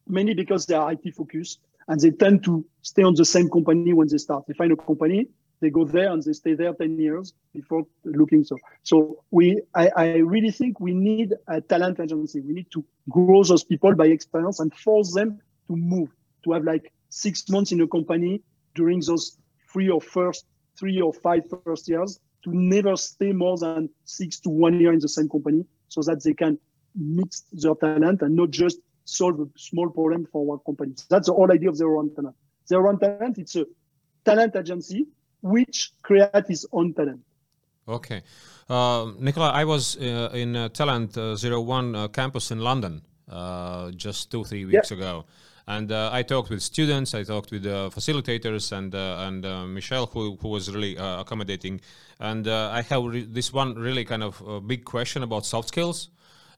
Mainly because they are IT focused and they tend to stay on the same company when they start. They find a company, they go there and they stay there 10 years before looking. So, so we, I, I really think we need a talent agency. We need to grow those people by experience and force them to move, to have like six months in a company during those three or first, three or five first years to never stay more than six to one year in the same company so that they can mix their talent and not just solve a small problem for one company. That's the whole idea of Zero One Talent. Zero One Talent, it's a talent agency which creates its own talent. Okay. Uh, Nicola, I was uh, in uh, Talent uh, Zero One uh, campus in London uh, just two, three weeks yeah. ago. And I talked with students, I talked with facilitators, and and Michelle, who, who was really accommodating. And I have re- this one really kind of big question about soft skills.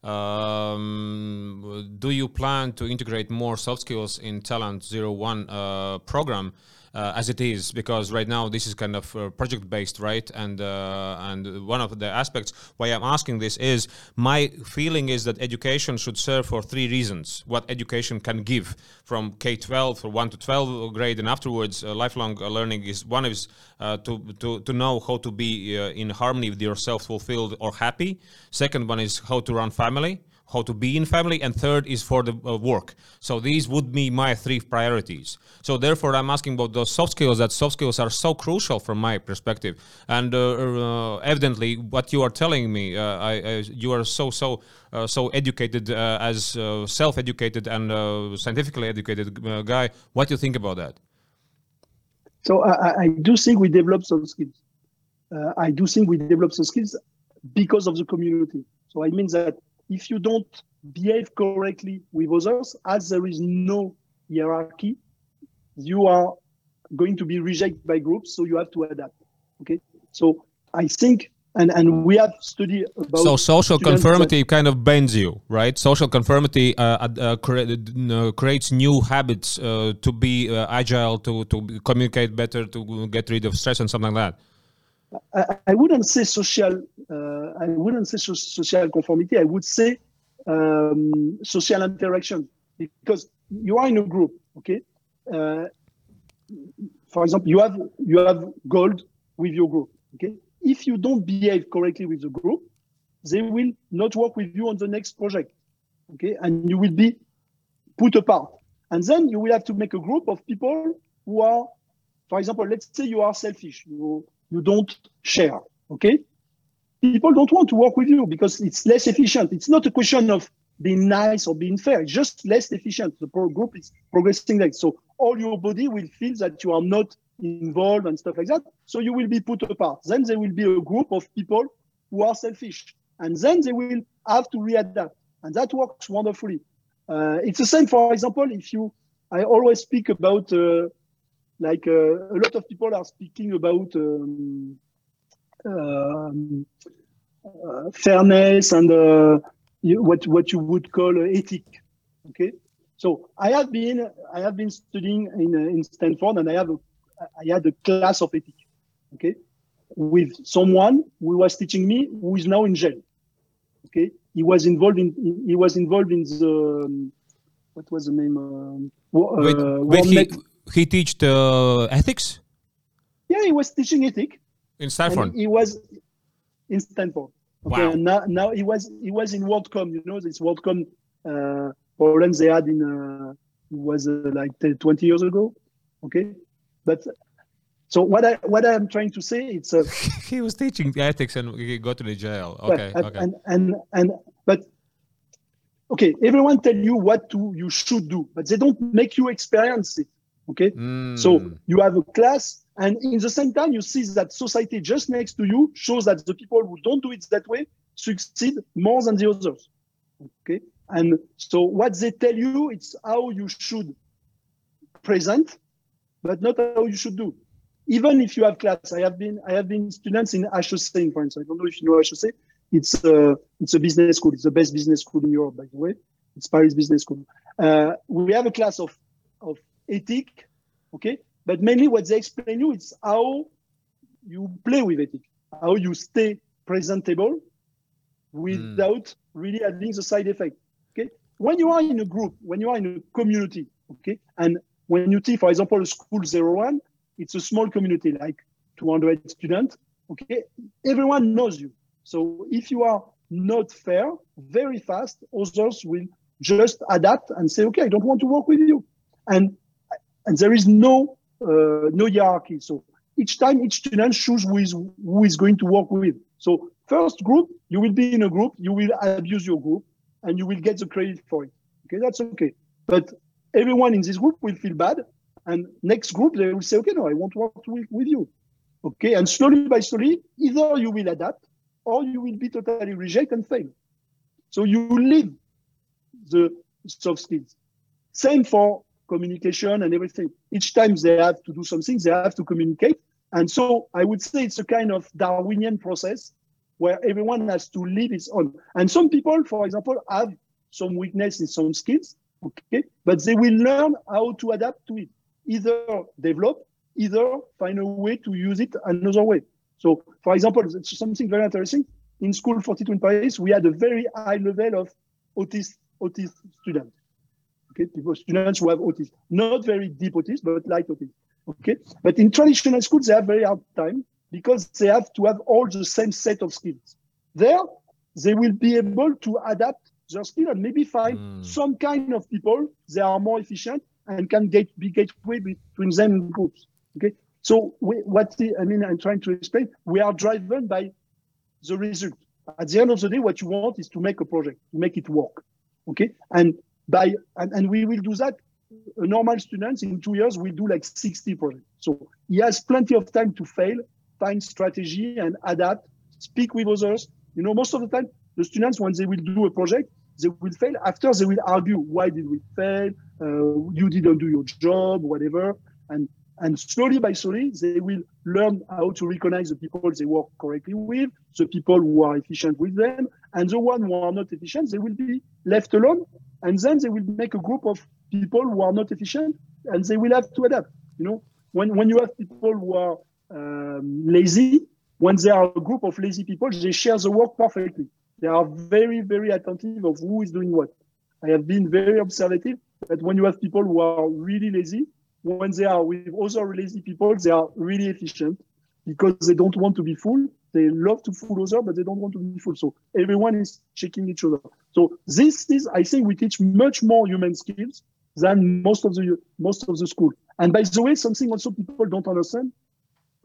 Um, do you plan to integrate more soft skills in Talent Zero One uh, program? Uh, as it is because right now this is kind of uh, project based right? And uh, and one of the aspects why i'm asking this is my feeling is that education should serve for three reasons. What education can give from k-12 or 1 to 12 grade and afterwards uh, lifelong learning is one is uh, to, to to know how to be uh, in harmony with yourself fulfilled or happy. Second one is how to run family how to be in family, and third is for the uh, work. So these would be my three priorities. So therefore, I'm asking about those soft skills. That soft skills are so crucial from my perspective, and uh, uh, evidently, what you are telling me, uh, I, I, you are so so uh, so educated uh, as self-educated and scientifically educated guy. What do you think about that? So I, I do think we develop some skills. I do think we develop some skills because of the community. So it means that if you don't behave correctly with others, as there is no hierarchy, you are going to be rejected by groups, so you have to adapt. Okay, so I think, and and we have studied about. So social conformity kind of bends you, right? Social conformity uh, uh, uh, creates new habits uh, to be uh, agile, to to communicate better, to get rid of stress and something like that. I, I wouldn't say social. Uh, I wouldn't say so, social conformity. I would say um, social interaction because you are in a group. Okay. Uh, for example, you have you have gold with your group. Okay. If you don't behave correctly with the group, they will not work with you on the next project. Okay, and you will be put apart. And then you will have to make a group of people who are, for example, let's say you are selfish. You you don't share. Okay. People don't want to work with you because it's less efficient. It's not a question of being nice or being fair. It's just less efficient. The group is progressing like so. All your body will feel that you are not involved and stuff like that. So you will be put apart. Then there will be a group of people who are selfish, and then they will have to readapt, and that works wonderfully. Uh, it's the same, for example, if you. I always speak about uh, like uh, a lot of people are speaking about um, um, uh, fairness and uh, what what you would call ethic. Okay, so I have been I have been studying in in Stanford, and I have a, I had a class of ethic. Okay, with someone who was teaching me who is now in jail. Okay, he was involved in he was involved in the um, what was the name? Um, wait, wait he, he taught uh, ethics. Yeah, he was teaching ethics in Stanford. He was in Stanford. Okay, wow. now, now he was he was in WorldCom. You know this WorldCom uh, problems they had in uh, was uh, like 20 years ago. Okay, but so what I what I'm trying to say it's uh, he was teaching ethics and he got to the jail. Okay, but, okay. And and and but okay, everyone tell you what to you should do, but they don't make you experience it. Okay. Mm. So you have a class, and in the same time, you see that society just next to you shows that the people who don't do it that way succeed more than the others. Okay. And so what they tell you, it's how you should present, but not how you should do. even if you have class, I have been I have been students in HEC, for instance. I don't know if you know HEC. It's a it's a business school. It's the best business school in Europe, by the way. It's Paris Business School. Uh, we have a class of of ethic, okay. But mainly, what they explain you is how you play with ethic, how you stay presentable without mm. really having the side effect. Okay. When you are in a group, when you are in a community, okay, and when you see, for example, school zero one, it's a small community, like 200 students. Okay, everyone knows you. So if you are not fair, very fast, others will just adapt and say, okay, I don't want to work with you. And and there is no uh, no hierarchy. So each time each student chooses who is who is going to work with. So first group, you will be in a group, you will abuse your group, and you will get the credit for it. Okay, that's okay. But everyone in this group will feel bad and next group, they will say, okay, no, I want to work with, with you. Okay. And slowly by slowly, either you will adapt or you will be totally reject and fail. So you live the soft skills. Same for communication and everything. Each time they have to do something, they have to communicate. And so I would say it's a kind of Darwinian process where everyone has to live its own. And some people, for example, have some weakness in some skills, okay, but they will learn how to adapt to it either develop, either find a way to use it another way. So, for example, it's something very interesting. In School 42 in Paris, we had a very high level of autist, autist students. Okay, people, students who have autism, not very deep autism, but light autism. Okay, but in traditional schools, they have very hard time because they have to have all the same set of skills. There, they will be able to adapt their skill and maybe find mm. some kind of people they are more efficient and can get be gateway between them groups. Okay, so we, what the, I mean, I'm trying to explain. We are driven by the result. At the end of the day, what you want is to make a project, to make it work. Okay, and by and, and we will do that. A normal student in two years will do like 60 projects. So he has plenty of time to fail, find strategy, and adapt. Speak with others. You know, most of the time, the students when they will do a project, they will fail. After they will argue, why did we fail? Uh, you didn't do your job, whatever. And and slowly by slowly, they will learn how to recognize the people they work correctly with, the people who are efficient with them, and the one who are not efficient, they will be left alone. And then they will make a group of people who are not efficient, and they will have to adapt. You know, when when you have people who are um, lazy, when they are a group of lazy people, they share the work perfectly. They are very, very attentive of who is doing what. I have been very observative that when you have people who are really lazy, when they are with other lazy people, they are really efficient because they don't want to be full. They love to fool others, but they don't want to be fooled. So everyone is checking each other. So this is, I think, we teach much more human skills than most of the most of the school. And by the way, something also people don't understand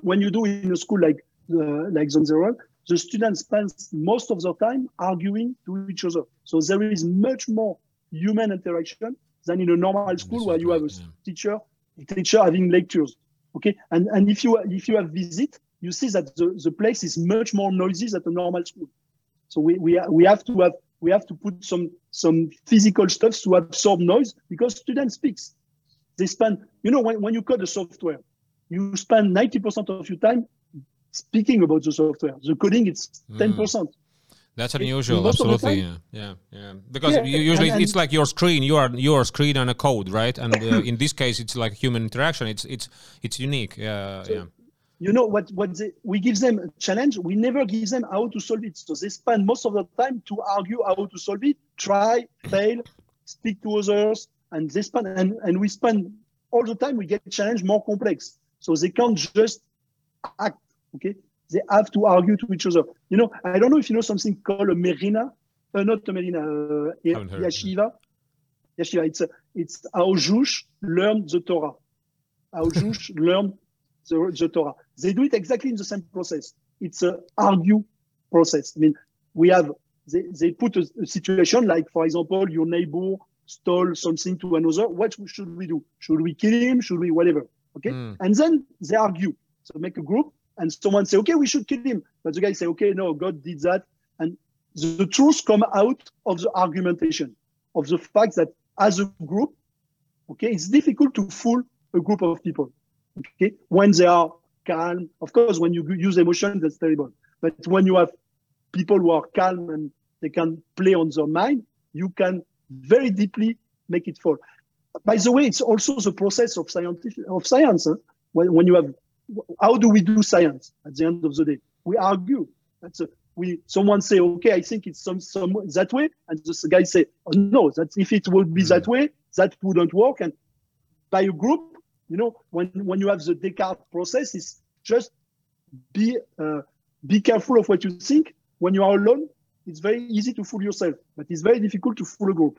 when you do in a school like uh, like Zone Zero, the students spend most of their time arguing to each other. So there is much more human interaction than in a normal school where you have a teacher teacher having lectures. Okay, and and if you if you have visit, you see that the, the place is much more noisy than a normal school. So we we we have to have we have to put some some physical stuff to absorb noise because students speaks. They spend you know when, when you code the software, you spend 90% of your time speaking about the software. The coding it's mm. 10%. That's unusual, absolutely. Yeah, yeah, yeah. Because yeah, usually and, and it's like your screen, you are your screen and a code, right? And uh, in this case, it's like human interaction. It's it's it's unique. Yeah, so, yeah. You know what? What they, we give them a challenge. We never give them how to solve it. So they spend most of the time to argue how to solve it, try, fail, speak to others, and they spend and, and we spend all the time. We get challenge more complex. So they can't just act. Okay, they have to argue to each other. You know, I don't know if you know something called a Merina, uh, not a Merina, uh, Yeshiva. Yeshiva. It's, it's how Jews learn the Torah. How Jews learn the, the Torah. They do it exactly in the same process. It's a argue process. I mean, we have, they, they put a, a situation like, for example, your neighbor stole something to another. What should we do? Should we kill him? Should we whatever? Okay. Mm. And then they argue. So make a group and someone say, okay, we should kill him. But the guy say, okay, no, God did that. And the truth come out of the argumentation, of the fact that as a group, okay, it's difficult to fool a group of people, okay, when they are calm. Of course, when you use emotion, that's terrible. But when you have people who are calm and they can play on their mind, you can very deeply make it fall. By the way, it's also the process of scientific of science. Huh? When, when you have, how do we do science at the end of the day? We argue. That's a, we someone say, okay, I think it's some some that way, and this guy say, oh, no, that if it would be mm. that way, that wouldn't work. And by a group, you know, when when you have the Descartes process, it's just be uh, be careful of what you think. When you are alone, it's very easy to fool yourself, but it's very difficult to fool a group.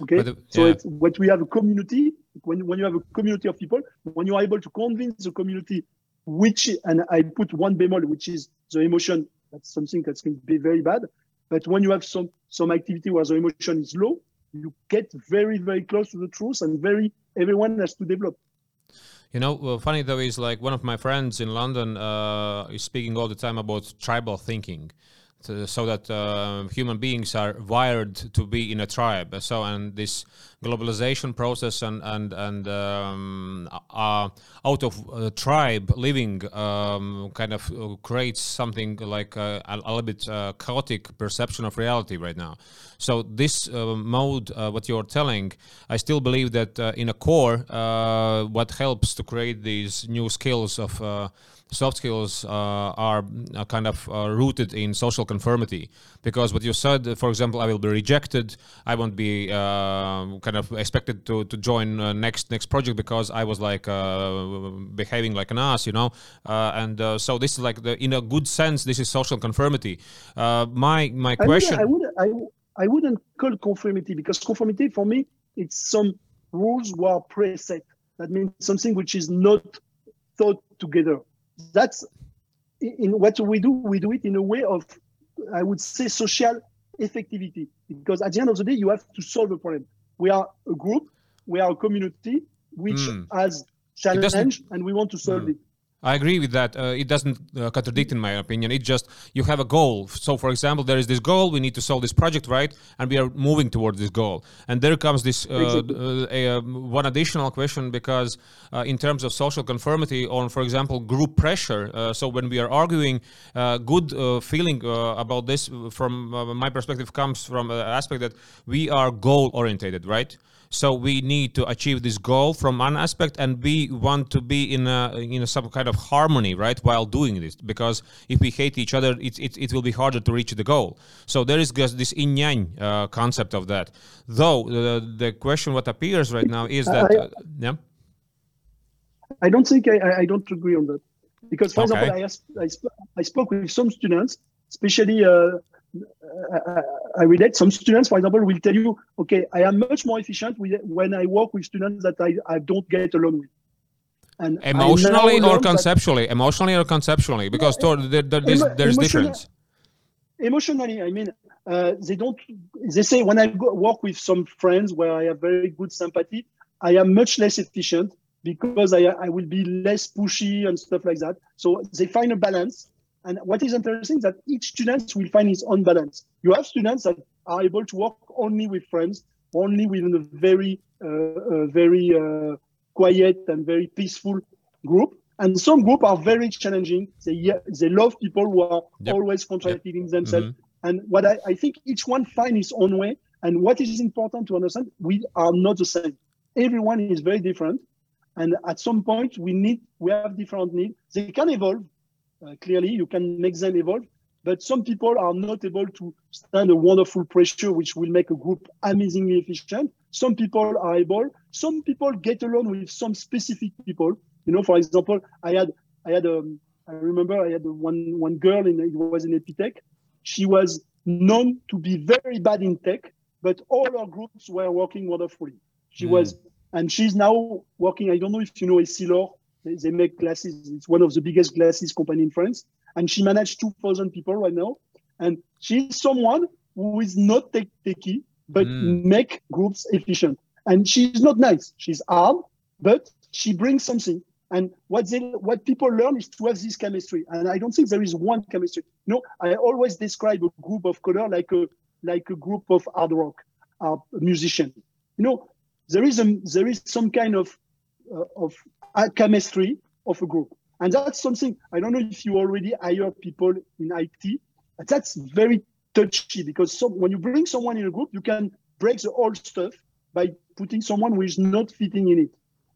Okay, the, so yeah. it's what we have a community. When when you have a community of people, when you are able to convince the community, which and I put one bemol, which is the emotion. That's something that's going to be very bad. But when you have some some activity where the emotion is low, you get very very close to the truth, and very everyone has to develop. You know, well, funny though is like one of my friends in London uh, is speaking all the time about tribal thinking. So that uh, human beings are wired to be in a tribe. So, and this globalization process and and and um, uh, out of a tribe living um, kind of uh, creates something like a, a, little bit uh, chaotic perception of reality right now. So this uh, mode, uh, what you're telling, I still believe that in a core, what helps to create these new skills of soft skills uh, are uh, kind of uh, rooted in social conformity. Because what you said for example i will be rejected i won't be uh, kind of expected to, to join uh, next next project because i was like uh, behaving like an ass you know? And so this is like the in a good sense this is social conformity. My my question I, would, I, would, I, I wouldn't call conformity because conformity for me it's some rules were preset. That means something which is not thought together that's in what we do. We do it in a way of, I would say, social effectivity. Because at the end of the day, you have to solve a problem. We are a group, we are a community which mm. has challenge, and we want to solve mm. it. I agree with that. Uh, it doesn't uh, contradict, in my opinion. It just you have a goal. So, for example, there is this goal. We need to solve this project, right? And we are moving towards this goal. And there comes this uh, uh one additional question because, uh, in terms of social conformity, on for example, group pressure. Uh, so, when we are arguing, good feeling about this, from my perspective, comes from an aspect that we are goal orientated, right? So we need to achieve this goal from one aspect, and we want to be in a in a, some kind of harmony, right, while doing this. Because if we hate each other, it it, it will be harder to reach the goal. So there is just this yin yang uh, concept of that. Though the the question what appears right now is that uh, yeah. I don't think I, I don't agree on that because for okay. example I, asked, I, sp- I spoke with some students, especially. Uh, I relate. Some students, for example, will tell you, okay, I am much more efficient with, when I work with students that I, I don't get along with. And emotionally or conceptually? Emotionally or conceptually? Because yeah, there, there, there's, there's difference. Emotionally, I mean, uh, they don't. They say when I go work with some friends where I have very good sympathy, I am much less efficient because I, I will be less pushy and stuff like that. So they find a balance and what is interesting is that each student will find his own balance. You have students that are able to work only with friends, only within a very, uh, uh, very uh, quiet and very peaceful group. And some group are very challenging. They, they love people who are yep. always contradicting yep. themselves. Mm-hmm. And what I, I think each one find his own way. And what is important to understand, we are not the same. Everyone is very different. And at some point, we need, we have different needs. They can evolve clearly, you can make them evolve. But some people are not able to stand a wonderful pressure, which will make a group amazingly efficient. Some people are able. Some people get along with some specific people. You know, for example, I had, I had, um, I remember I had one one girl in it was in Epitech. She was known to be very bad in tech, but all her groups were working wonderfully. She mm. was, and she's now working. I don't know if you know Essilor they, they make glasses. It's one of the biggest glasses company in France. And she managed 2,000 people right now. And she's someone who is not tech techy, but mm. make groups efficient. And she's not nice. She's hard, but she brings something. And what they, what people learn is to have this chemistry. And I don't think there is one chemistry. No, I always describe a group of color like a like a group of hard rock uh, musician. You know, there is a there is some kind of uh, of chemistry of a group. And that's something I don't know if you already hire people in IT. That's very touchy because when you bring someone in a group, you can break the old stuff by putting someone who is not fitting in it.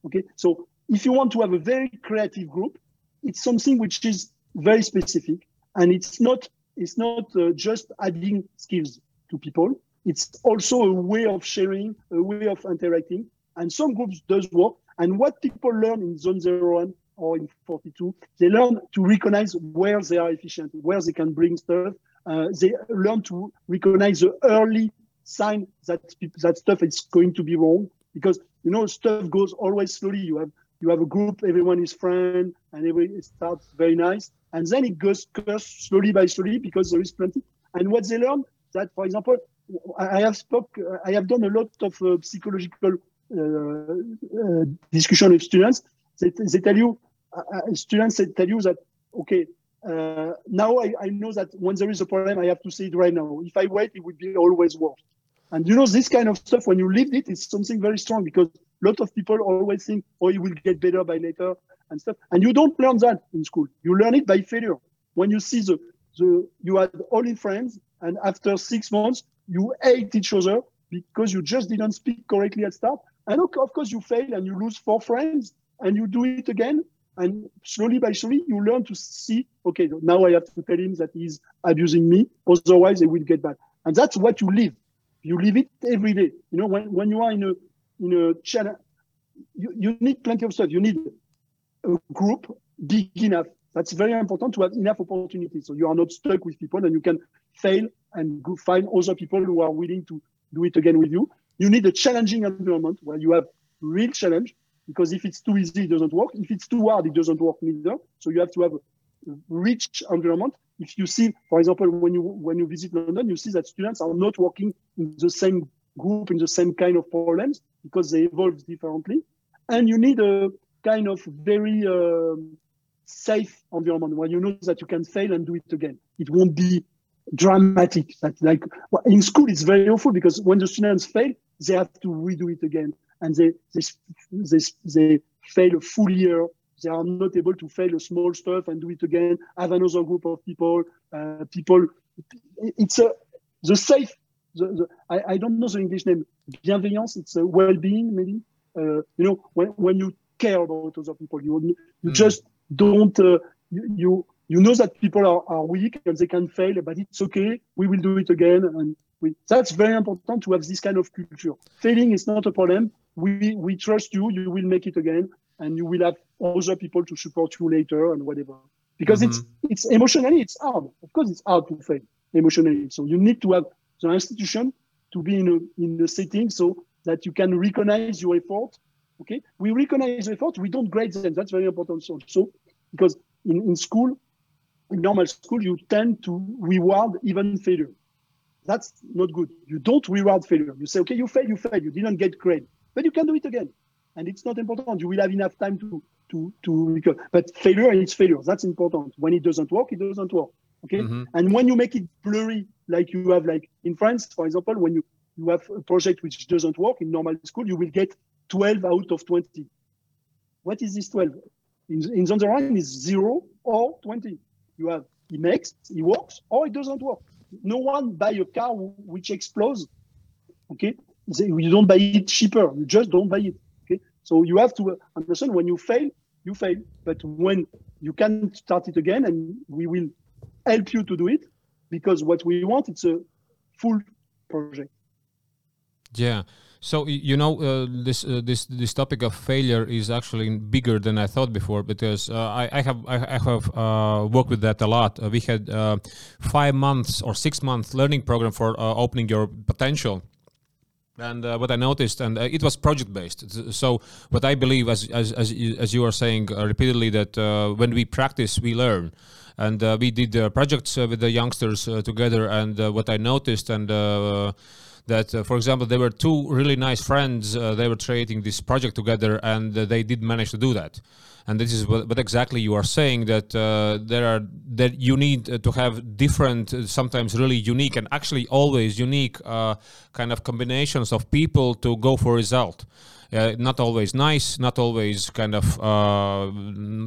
Okay, so if you want to have a very creative group, it's something which is very specific, and it's not it's not uh, just adding skills to people. It's also a way of sharing, a way of interacting, and some groups does work. And what people learn in Zone Zero One or in 42, they learn to recognize where they are efficient, where they can bring stuff. Uh, they learn to recognize the early sign that that stuff is going to be wrong because you know stuff goes always slowly. You have you have a group, everyone is friend, and every it starts very nice, and then it goes slowly by slowly because there is plenty. And what they learn that, for example, I have spoke, I have done a lot of uh, psychological discussion with students. They, they tell you, students they tell you that okay, uh, now I, I, know that when there is a problem, I have to say it right now. If I wait, it will be always worse. And you know, this kind of stuff, when you live it, it's something very strong because a lot of people always think, oh, it will get better by later and stuff. And you don't learn that in school. You learn it by failure. When you see the, the you had in friends, and after six months, you hate each other because you just didn't speak correctly at start. And of course, you fail and you lose four friends and you do it again. And slowly by slowly, you learn to see, okay, now I have to tell him that he's abusing me. Otherwise, it will get back. And that's what you live. You live it every day. You know, when, when you are in a in a channel, you, you need plenty of stuff. You need a group big enough. That's very important to have enough opportunities. So you are not stuck with people and you can fail and find other people who are willing to do it again with you. You need a challenging environment where you have real challenge because if it's too easy, it doesn't work. If it's too hard, it doesn't work neither. So you have to have a rich environment. If you see, for example, when you when you visit London, you see that students are not working in the same group in the same kind of problems because they evolve differently. And you need a kind of very uh, safe environment where you know that you can fail and do it again. It won't be dramatic. That like in school, it's very awful because when the students fail, they have to redo it again, and they they they, they fail a full year. They are not able to fail a small stuff and do it again. Have another group of people. Uh, people. It's a the safe. The, the, I, I don't know the English name. Bienveillance. It's a well-being, maybe. Uh, you know, when when you care about other people, you you mm. just don't. Uh, you, you you know that people are, are weak and they can fail, but it's okay. We will do it again. And we, that's very important to have this kind of culture. Failing is not a problem. We, we trust you. You will make it again. And you will have other people to support you later and whatever. Because mm-hmm. it's, it's emotionally, it's hard. Of course, it's hard to fail emotionally. So you need to have the institution to be in a, in a setting so that you can recognize your effort. Okay. We recognize the effort. We don't grade them. That's very important So, so because in, in school, in normal school, you tend to reward even failure. That's not good. You don't reward failure. You say, okay, you failed, you failed, you didn't get grade, but you can do it again. And it's not important. You will have enough time to to to recover. But failure is failure. That's important. When it doesn't work, it doesn't work. Okay. Mm-hmm. And when you make it blurry, like you have like in France, for example, when you you have a project which doesn't work in normal school, you will get 12 out of 20. What is this 12? In, in Zone Zero One is zero or 20 you have it makes it works or it doesn't work no one buy a car which explodes okay? You don't buy it cheaper you just don't buy it okay? So you have to understand when you fail you fail. But when you can start it again and we will help you to do it because what we want it's a full project. Yeah so you know uh, this uh, this this topic of failure is actually bigger than I thought before because uh, I, I, have I have uh, worked with that a lot. Uh, we had uh, five months or six months learning program for opening your potential. And what I noticed, and it was project based. So what I believe, as as as, as you are saying repeatedly, that when we practice, we learn and uh, we did uh, projects uh, with the youngsters together and what i noticed and that, uh, for example, there were two really nice friends. Uh, they were creating this project together, and uh, they did manage to do that. And this is what, what exactly you are saying that uh, there are that you need uh, to have different, uh, sometimes really unique, and actually always unique kind of combinations of people to go for result uh, not always nice, not always kind of uh,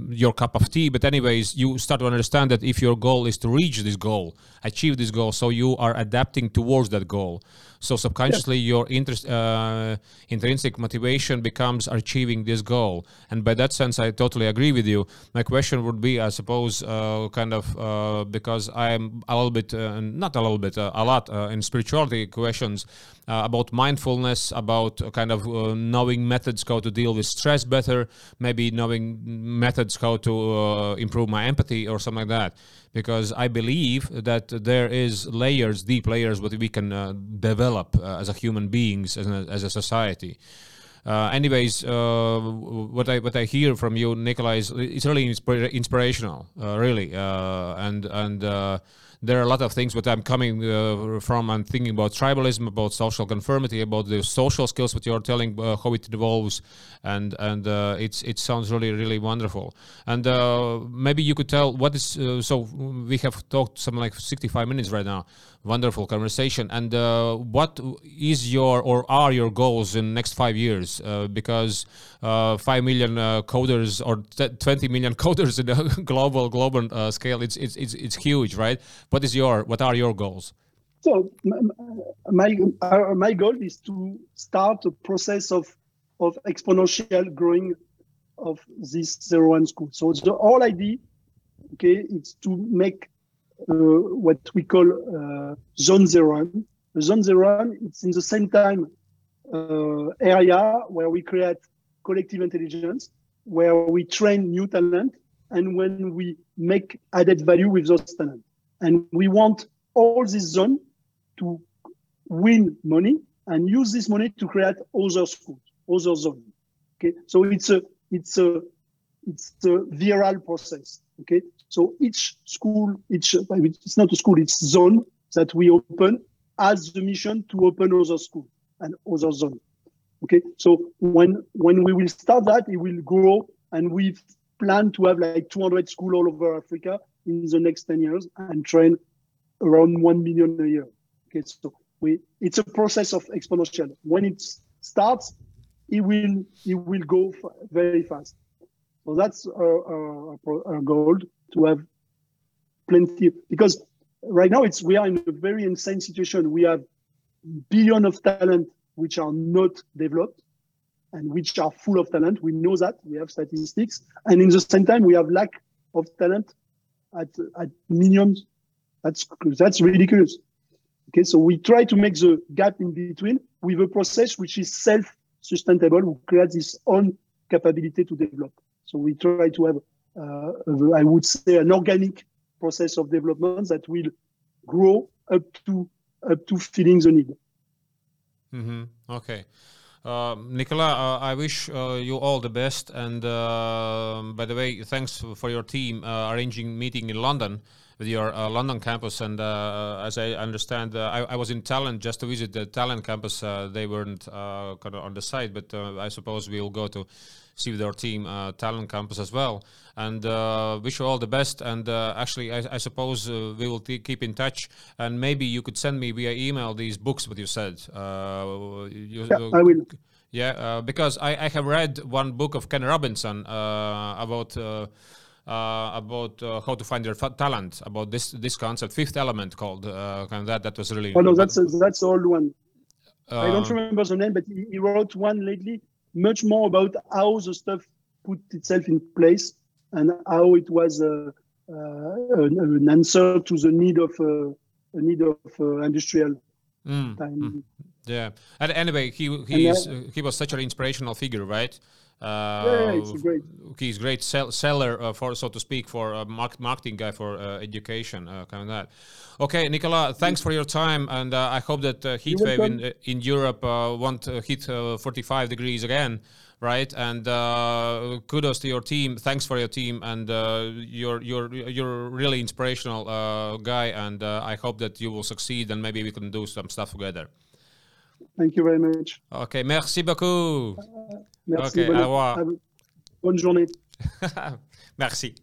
your cup of tea, but anyways, you start to understand that if your goal is to reach this goal, achieve this goal, so you are adapting towards that goal. So subconsciously, yeah. your interest, uh, intrinsic motivation becomes achieving this goal. And by that sense, I totally agree with you. My question would be, I suppose, uh, kind of uh, because I'm a little bit, uh, not a little bit, uh, a lot uh, in spirituality questions about mindfulness, about kind of knowing methods how to deal with stress better, maybe knowing methods how to improve my empathy or something like that because I believe that there is layers, deep layers, what we can uh, develop uh, as a human beings, as a, as a society. Uh, anyways, uh, what I what I hear from you, Nikolai, is it's really inspira- inspirational, uh, really, uh, and and there are a lot of things what I'm coming uh, from and thinking about tribalism, about social conformity, about the social skills that you're telling uh, how it evolves, and and uh, it's it sounds really really wonderful. And uh, maybe you could tell what is uh, so we have talked something like 65 minutes right now wonderful conversation. And uh, what is your or are your goals in next five years? Because five million coders or 20 million coders in a global global scale, it's, it's it's it's huge, right? What is your what are your goals? So my my goal is to start a process of of exponential growing of this zero one school. So the whole idea, okay, it's to make uh, what we call uh, zone zero. The zone zero, it's in the same time uh, area where we create collective intelligence, where we train new talent, and when we make added value with those talent. And we want all this zone to win money and use this money to create other schools, other zones. Okay, so it's a it's a it's a viral process. Okay, so each school, each it's not a school, it's zone that we open as the mission to open other school and other zone. Okay, so when when we will start that, it will grow, and we plan to have like 200 school all over Africa in the next 10 years and train around 1 million a year. Okay, so we it's a process of exponential. When it starts, it will it will go very fast. So that's uh, uh, our, our, our goal to have plenty because right now it's we are in a very insane situation. We have billion of talent which are not developed and which are full of talent. We know that we have statistics, and in the same time we have lack of talent at at millions. That's that's ridiculous. Okay, so we try to make the gap in between with a process which is self-sustainable, who creates its own capability to develop. So we try to have uh, I would say, an organic process of development that will grow up to up to filling the need. Mm-hmm. Okay. Uh, Nicolas, uh, I wish uh, you all the best. And uh, by the way, thanks for your team uh, arranging meeting in London with your uh, London campus. And as I understand, I, I, was in Tallinn just to visit the Tallinn campus. they weren't kind of on the site, but I suppose we'll go to see with our team uh, Tallinn campus as well. And uh, wish you all the best. And uh, actually, I, I suppose uh, we will keep in touch. And maybe you could send me via email these books. What you said. Uh, you, yeah, I will. Yeah, uh, because I, I have read one book of Ken Robinson about. Uh, about uh, how to find your talent, about this this concept, fifth element called uh, kind of that. That was really. Oh no, that's a, that's the old one. I don't remember the name, but he, he wrote one lately much more about how the stuff put itself in place and how it was uh, uh, an, answer to the need of uh, a need of uh, industrial mm. time. Mm. Yeah. And anyway, he he is, uh, he was such an inspirational figure, right? Uh, yeah, it's great. He's great sell, seller uh, for, so to speak, for a marketing guy for uh, education, uh, kind of that. Okay, Nicolas, thanks for your time, and uh, I hope that uh, heat wave in in Europe won't hit 45 degrees again, right? And kudos to your team. Thanks for your team, and you're you're you're really inspirational guy, and I hope that you will succeed, and maybe we can do some stuff together. Thank you very much. Ok, merci beaucoup. Merci. Okay, bonne. Bonne journée. merci.